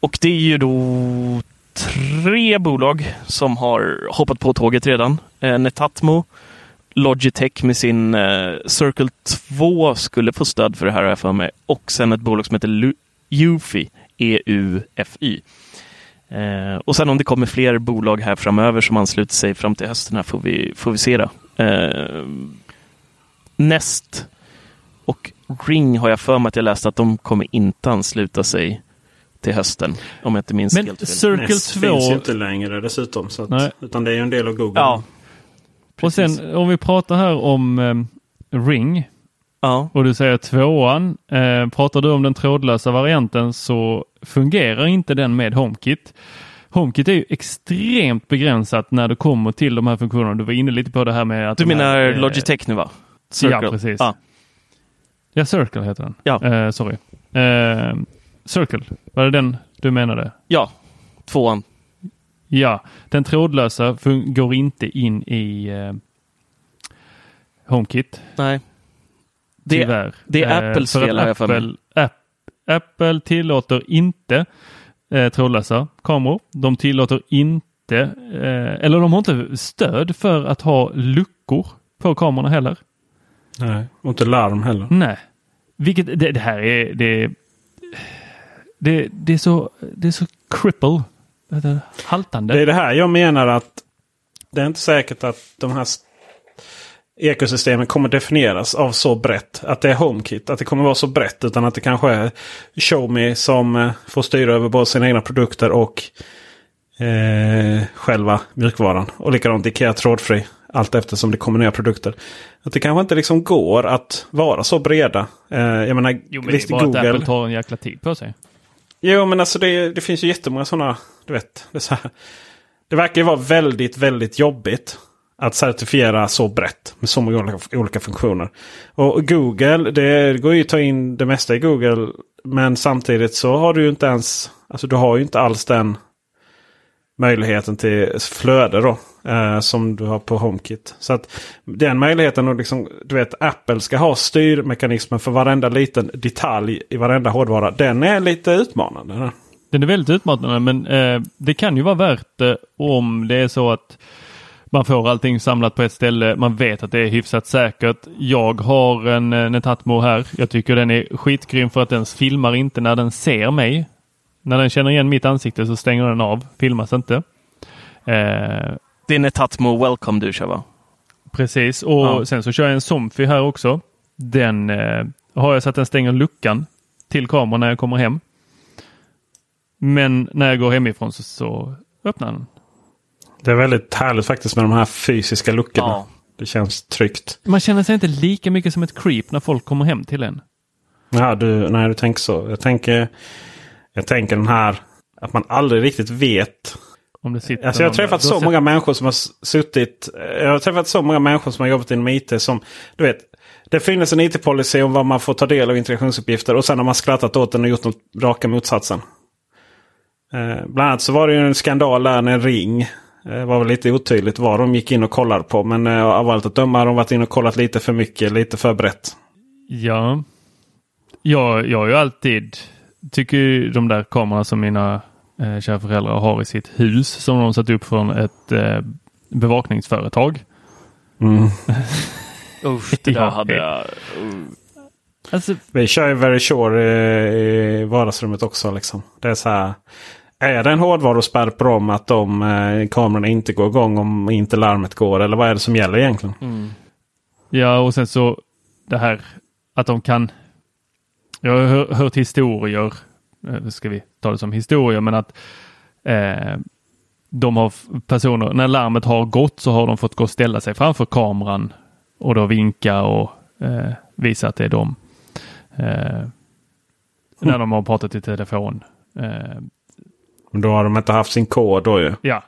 Speaker 5: Och det är ju då tre bolag som har hoppat på tåget redan. Eh, Netatmo, Logitech med sin eh, Circle 2 skulle få stöd för det här har jag för mig. Och sen ett bolag som heter Eufy, E-U-F-Y. Eh, och sen om det kommer fler bolag här framöver som ansluter sig fram till hösten här får vi, får vi se då. Eh, Nest och Ring har jag för mig att jag läste att de kommer inte ansluta sig till hösten. Om jag inte minns
Speaker 3: Men
Speaker 5: helt fel.
Speaker 3: Circle
Speaker 4: Nest
Speaker 3: 2...
Speaker 4: finns ju inte längre dessutom. Så att, utan det är ju en del av Google.
Speaker 5: Ja,
Speaker 3: Och sen om vi pratar här om eh, Ring
Speaker 5: ja.
Speaker 3: och du säger tvåan. Eh, pratar du om den trådlösa varianten så fungerar inte den med HomeKit. HomeKit är ju extremt begränsat när det kommer till de här funktionerna. Du var inne lite på det här med att...
Speaker 5: Du
Speaker 3: de här,
Speaker 5: menar
Speaker 3: eh,
Speaker 5: Logitech nu va?
Speaker 3: Ja, precis.
Speaker 5: Ja.
Speaker 3: Ja, Circle heter den.
Speaker 5: Ja.
Speaker 3: Eh, sorry. Eh, Circle, var det den du menade?
Speaker 5: ja, tvåan.
Speaker 3: Ja, den trådlösa går inte in i eh, HomeKit.
Speaker 5: Nej. Det,
Speaker 3: Tyvärr.
Speaker 5: det är
Speaker 3: Eh,
Speaker 5: Apples
Speaker 3: för att
Speaker 5: fel, har jag för mig.
Speaker 3: Apple, App, Apple tillåter inte eh, trådlösa kameror. De tillåter inte, eh, eller de har inte stöd för att ha luckor på kamerorna heller.
Speaker 4: Nej, och inte larm heller.
Speaker 3: Nej. Vilket, det, det här är, det, det, det är så, det är så cripple. Det är haltande.
Speaker 4: Det är det här jag menar att det är inte säkert att de här ekosystemen kommer definieras av så brett. Att det är HomeKit. Att det kommer vara så brett. Utan att det kanske är Xiaomi som eh, får styra över både sina egna produkter och eh, själva mjukvaran. Och likadant Ikea trådfri. Allt eftersom det kommer nya produkter. Att det kanske inte liksom går att vara så breda. Eh, jag menar,
Speaker 3: jo, men det är bara att Apple tar en jäkla tid på sig.
Speaker 4: Jo, men alltså det, det finns ju jättemånga sådana. Du vet, det, är så här, det verkar ju vara väldigt, väldigt jobbigt att certifiera så brett med så många olika, olika funktioner. Och Google, det går ju att ta in det mesta i Google. Men samtidigt så har du ju inte ens, alltså du har ju inte alls den möjligheten till flöde då. Eh, som du har på HomeKit. Så att den möjligheten och liksom, du vet Apple ska ha styrmekanismen för varenda liten detalj i varenda hårdvara. Den är lite utmanande.
Speaker 3: Den är väldigt utmanande men eh, det kan ju vara värt det om det är så att man får allting samlat på ett ställe. Man vet att det är hyfsat säkert. Jag har en eh, Netatmo här. Jag tycker den är skitgrym för att den filmar inte när den ser mig. När den känner igen mitt ansikte så stänger den av. Filmas inte. Eh,
Speaker 5: det är Netatmo Welcome du kör va?
Speaker 3: Precis, och
Speaker 5: Ja.
Speaker 3: sen så kör jag en Somfy här också. Den eh, har jag så att den stänger luckan till kameran när jag kommer hem. Men när jag går hemifrån så, så öppnar den.
Speaker 4: Det är väldigt härligt faktiskt med de här fysiska luckorna.
Speaker 5: Ja.
Speaker 4: Det känns tryggt.
Speaker 3: Man känner sig inte lika mycket som ett creep när folk kommer hem till en.
Speaker 4: Ja, du, nej, du tänker så. Jag tänker, jag tänker den här att man aldrig riktigt vet.
Speaker 3: Om det sitter
Speaker 4: Alltså jag har träffat
Speaker 3: där.
Speaker 4: Så många människor som har suttit. Jag har träffat så många människor som har jobbat inom IT som, du vet. Det finns en IT-policy om vad man får ta del av integrationsuppgifter och sen har man skrattat åt den och gjort något raka motsatsen. Eh, bland annat så var det ju en skandal där när Ring Det var väl lite otydligt vad de gick in och kollade på. Men eh, av allt att döma har de varit inne och kollat lite för mycket, lite för brett.
Speaker 3: Ja, jag, jag har ju alltid tycker ju de där kamerorna som mina eh, kära föräldrar har i sitt hus som de satt upp från ett eh, bevakningsföretag.
Speaker 4: Mm.
Speaker 5: Usch, det där
Speaker 3: Ja,
Speaker 5: hade jag...
Speaker 3: Alltså,
Speaker 4: Vi kör ju Very Sure i, i vardagsrummet också. Liksom. Det är så här. Är det en hårdvaruspärr på dem att de eh, kamerorna inte går igång om inte larmet går? Eller vad är det som gäller egentligen?
Speaker 3: ja, och sen så det här att de kan. Jag har hör, hört historier. Eh, Ska vi ta det som historier, men att eh, de har personer, när larmet har gått så har de fått gå och ställa sig framför kameran och då vinka och eh, visa att det är dem. Eh, När de har pratat i telefon. Eh,
Speaker 4: Då har de inte haft sin kod då ju.
Speaker 3: ja.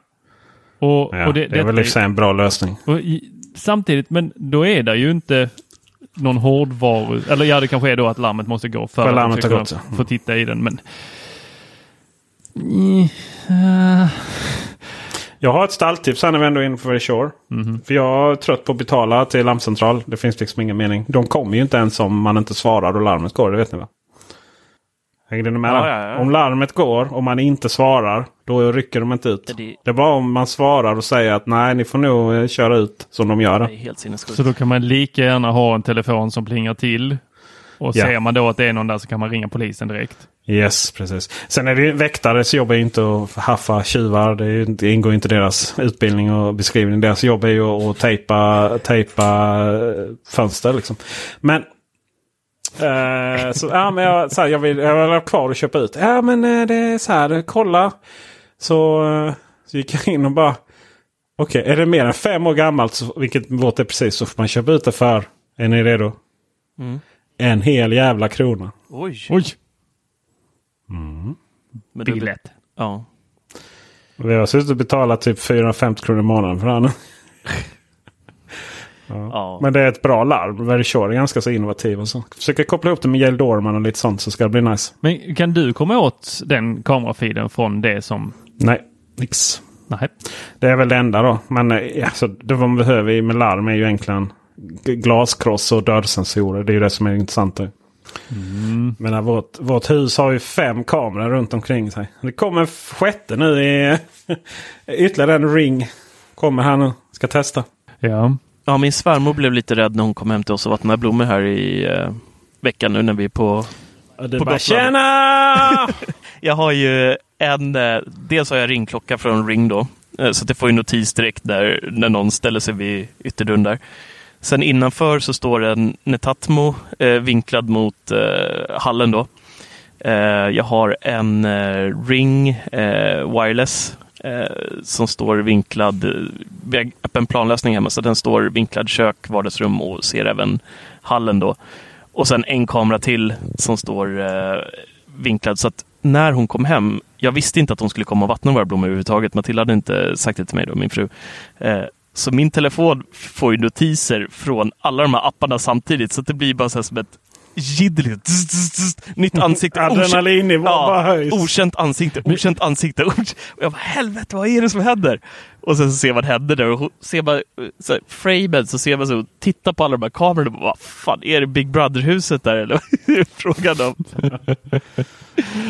Speaker 3: Och,
Speaker 4: Ja,
Speaker 3: och
Speaker 4: det, är väl i sig en bra lösning.
Speaker 3: och samtidigt, men då är det ju inte någon hårdvaru. Eller ja, det kanske är då att larmet måste gå för
Speaker 4: För
Speaker 3: att
Speaker 4: larmet
Speaker 3: kunna
Speaker 4: gått. Mm.
Speaker 3: få titta i den. Men Eh,
Speaker 4: Jag har ett stalltips här när vi ändå är inne på Very Sure.
Speaker 3: Mhm.
Speaker 4: För jag är trött på att betala till larmcentral. Det finns liksom ingen mening. De kommer ju inte ens om man inte svarar och larmet går. Det vet ni va? Hängde ni med?
Speaker 5: Ja, ja, ja.
Speaker 4: Om larmet går och man inte svarar. Då rycker de inte ut.
Speaker 5: Det-
Speaker 4: Det är bara om man svarar och säger att nej ni får nog eh, köra ut som de gör.
Speaker 5: Det är helt sinnessjukt.
Speaker 3: så då kan man lika gärna ha en telefon som plingar till. Och
Speaker 4: Ja.
Speaker 3: ser man då att det är någon där så kan man ringa polisen direkt.
Speaker 4: Yes, precis. Sen är det ju väktares jobb är ju inte att haffa tjuvar. Det, ju, det ingår inte i deras utbildning och beskrivning. Deras jobb är ju att tejpa, tejpa eh, fönster. Liksom. Men, eh, så, ja, men jag, så här, jag, vill, jag vill ha kvar och köpa ut. Ja men eh, det är så här, kolla. Så, eh, så gick jag in och bara. Okej, är det mer än fem år gammalt, så, vilket låter precis, så får man köpa ut det för. Är ni redo? En hel jävla krona.
Speaker 5: Oj!
Speaker 3: Oj!
Speaker 5: Men det-
Speaker 3: Billigt.
Speaker 5: Ja.
Speaker 4: Vi har suttit och betalat typ 450 kronor i månaden för den.
Speaker 5: Ja.
Speaker 4: Men det är ett bra larm. Very Sure är ganska så innovativ. Och så. Försöker koppla ihop det med Yale Dorman och lite sånt så ska det bli nice.
Speaker 3: Men kan du komma åt den kamerafiden från det som...
Speaker 4: Nej, nix.
Speaker 3: Nej.
Speaker 4: Det är väl det enda då. Men alltså, det man behöver med larm är ju egentligen glaskross och dörrsensorer. Det är ju det som är intressant. där. Men eh, vårt, vårt hus har ju fem kameror runt omkring sig. Det kommer en sjätte nu i ytterligare en ring. Kommer här nu. Ska testa.
Speaker 3: Ja.
Speaker 5: Ja, min svärmor blev lite rädd när hon kom hem till oss och vattnade blommor här i eh, veckan nu när vi är på
Speaker 4: Och du
Speaker 5: På
Speaker 4: bara tjena!
Speaker 5: Jag har ju en, eh, dels har jag ringklocka från Ring då, eh, så att det får ju notis direkt när, när någon ställer sig vid ytterdörren där. Sen innanför så står en Netatmo eh, vinklad mot eh, hallen då. Eh, jag har en Ring Wireless eh, som står vinklad, eh, vi har öppen planlösning hemma, så den står vinklad kök, vardagsrum och ser även hallen då. Och sen en kamera till som står eh, vinklad. Så att när hon kom hem, jag visste inte att hon skulle komma och vattna våra blommor överhuvudtaget. Matilda hade inte sagt det till mig då, min fru. Eh, så min telefon får ju notiser från alla de här apparna samtidigt. Så det blir bara så här som ett jiddel. Nytt ansikte.
Speaker 4: Adrenalinnivån bara höjs.
Speaker 5: Okänt ansikte, okänt ansikte. Och jag bara, helvete, vad är det som händer? Och sen så ser man henne där och ser man så här, framen så ser man så, titta på alla de här kamerorna och bara, vad fan, är det Big Brother-huset där eller? Frågan om.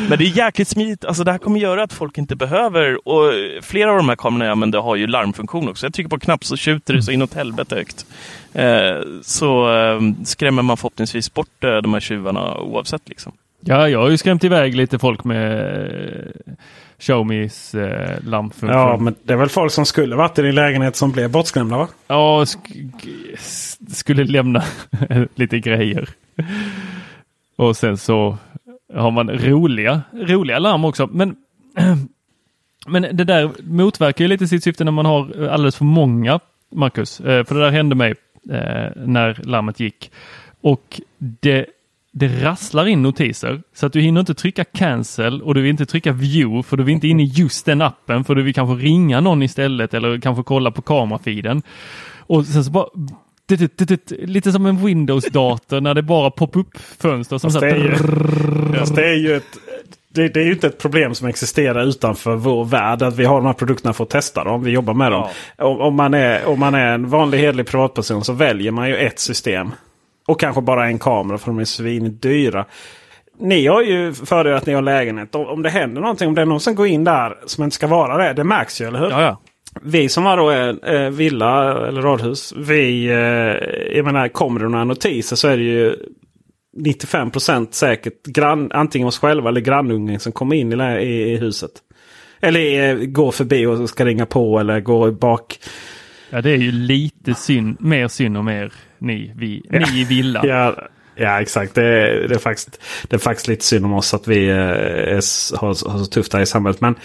Speaker 5: Men det är jäkligt smidigt. Alltså det här kommer göra att folk inte behöver, och flera av de här kamerorna jag använder har ju larmfunktion också. Jag trycker på en knapp så tjuter det så inåt helvete högt. Eh, så eh, skrämmer man förhoppningsvis bort eh, de här tjuvarna oavsett liksom.
Speaker 3: Ja, jag har ju skrämt iväg lite folk med Xiaomis eh, lampfunktion.
Speaker 4: Ja, men det är väl folk som skulle varit i din lägenhet som blev bortskrämda va?
Speaker 3: Ja, sk- skulle lämna lite grejer. Och sen så har man roliga, roliga larm också. Men, men det där motverkar ju lite sitt syfte när man har alldeles för många, Marcus. Eh, För det där hände mig eh, när larmet gick. Och det, det rasslar in notiser så att du hinner inte trycka cancel och du vill inte trycka view för du vill inte in i just den appen för du vill kanske ringa någon istället eller kanske kolla på kamerafiden. Och sen så bara Lite som en Windows-dator när det bara pop-up fönster som
Speaker 4: det, är ju, det är ju ett... det, det är ju inte ett problem som existerar utanför vår värld. Att vi har de här produkterna för att testa dem. Vi jobbar med dem. Om, om, man är, om man är en vanlig hederlig privatperson så väljer man ju ett system. Och kanske bara en kamera för de är svindyra. Ni har ju fördel att ni har lägenhet. Om, det händer någonting, om det är någon som går in där som inte ska vara det. Det märks ju, eller hur?
Speaker 5: Ja, ja.
Speaker 4: Vi som har då en eh, villa eller radhus. Vi, eh, jag menar, kommer det några notiser så är det ju 95% säkert grann, antingen oss själva eller grannungen som kommer in i, i, i huset. Eller eh, går förbi och ska ringa på eller går bak.
Speaker 3: Ja, det är ju lite synd, mer synd om er, ni, vi, ni i villa.
Speaker 4: Ja, ja exakt. Det är, det, är faktiskt, det är faktiskt lite synd om oss att vi eh, är, har, har så tufft här i samhället. Men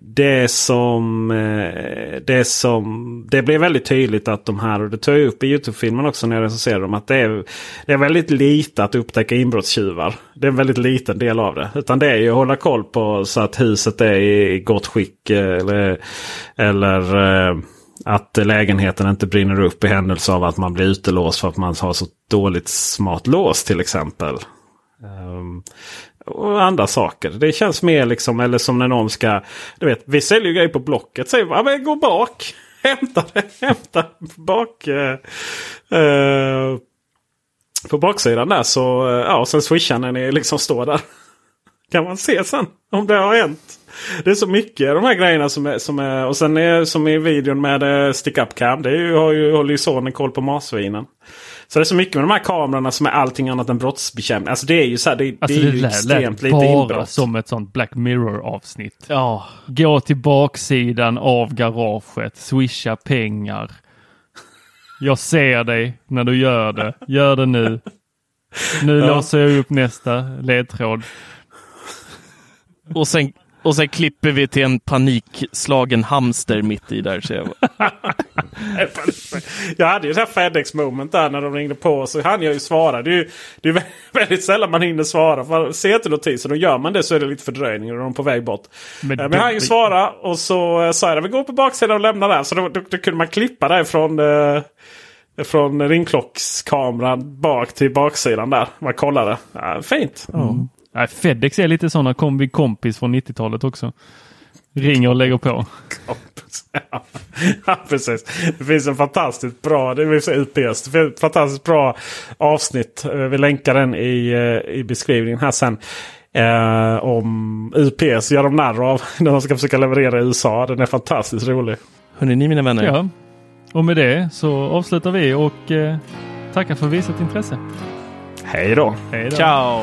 Speaker 4: det som, eh, det som det blir väldigt tydligt att de här, och det tar jag upp i Youtube-filmen också när jag recenserar dem, att det är, det är väldigt lite att upptäcka inbrottstjuvar. Det är en väldigt liten del av det. Utan det är ju att hålla koll på så att huset är i gott skick. eh, Eller, eller att lägenheten inte brinner upp i händelse av att man blir utelåst för att man har så dåligt smart lås till exempel. Um, och andra saker. Det känns mer liksom, eller som när någon ska... Du vet, vi säljer ju grejer på Blocket. Säger ja, men gå bak. Hämta det. Hämta bak. Uh, på baksidan där så, eh, ja, och sen swishar när ni liksom står där. Kan man se sen om det har hänt. Det är så mycket de här grejerna som är... Som är och sen är, som i videon med eh, stick up cam. Det är ju, har ju, håller ju sonen koll på marsvinen. Så det är så mycket med de här kamerorna som är allting annat än brottsbekämpning. Alltså det är ju så här, det,
Speaker 3: Alltså
Speaker 4: det är
Speaker 3: det
Speaker 4: ju
Speaker 3: lät,
Speaker 4: extremt
Speaker 3: lät
Speaker 4: lite
Speaker 3: bara
Speaker 4: inbrott.
Speaker 3: som ett sånt Black Mirror avsnitt.
Speaker 5: Ja,
Speaker 3: Gå till baksidan av garaget, swisha pengar. Jag ser dig när du gör det. Gör det nu. Nu
Speaker 4: Ja.
Speaker 3: låser jag upp nästa ledtråd.
Speaker 5: och sen, och sen klipper vi till en panikslagen hamster mitt i där. Så jag,
Speaker 4: Jag hade ju det här Fedex moment där när de ringde på. Så hann jag ju svara. Det är ju det är väldigt sällan man hinner svara. För ser inte notisen och gör man det så är det lite fördröjning och de är på väg bort.
Speaker 3: Men
Speaker 4: Men, men jag hann ju svara och så eh, sa jag vi går på baksidan och lämnar där. Så då, då, då kunde man klippa därifrån. Eh, från ringklockskameran bak till baksidan där. Man kollade. Ja, fint.
Speaker 3: Nej, Fedex är lite sådana kombi kompis från 90-talet också. Ringer och lägger på.
Speaker 4: ja, precis. Det finns en fantastiskt bra, det vill säga UPS. Det finns ett fantastiskt bra avsnitt. Eh, Vi länkar den i, eh, i beskrivningen här sen. Eh, om UPS gör de narr av när de ska försöka leverera i USA. Den är fantastiskt rolig.
Speaker 5: hörni ni mina vänner.
Speaker 3: Ja. Och med det så avslutar vi och eh, tackar för visat intresse.
Speaker 4: Hej då!
Speaker 3: Hej då.
Speaker 5: Ciao!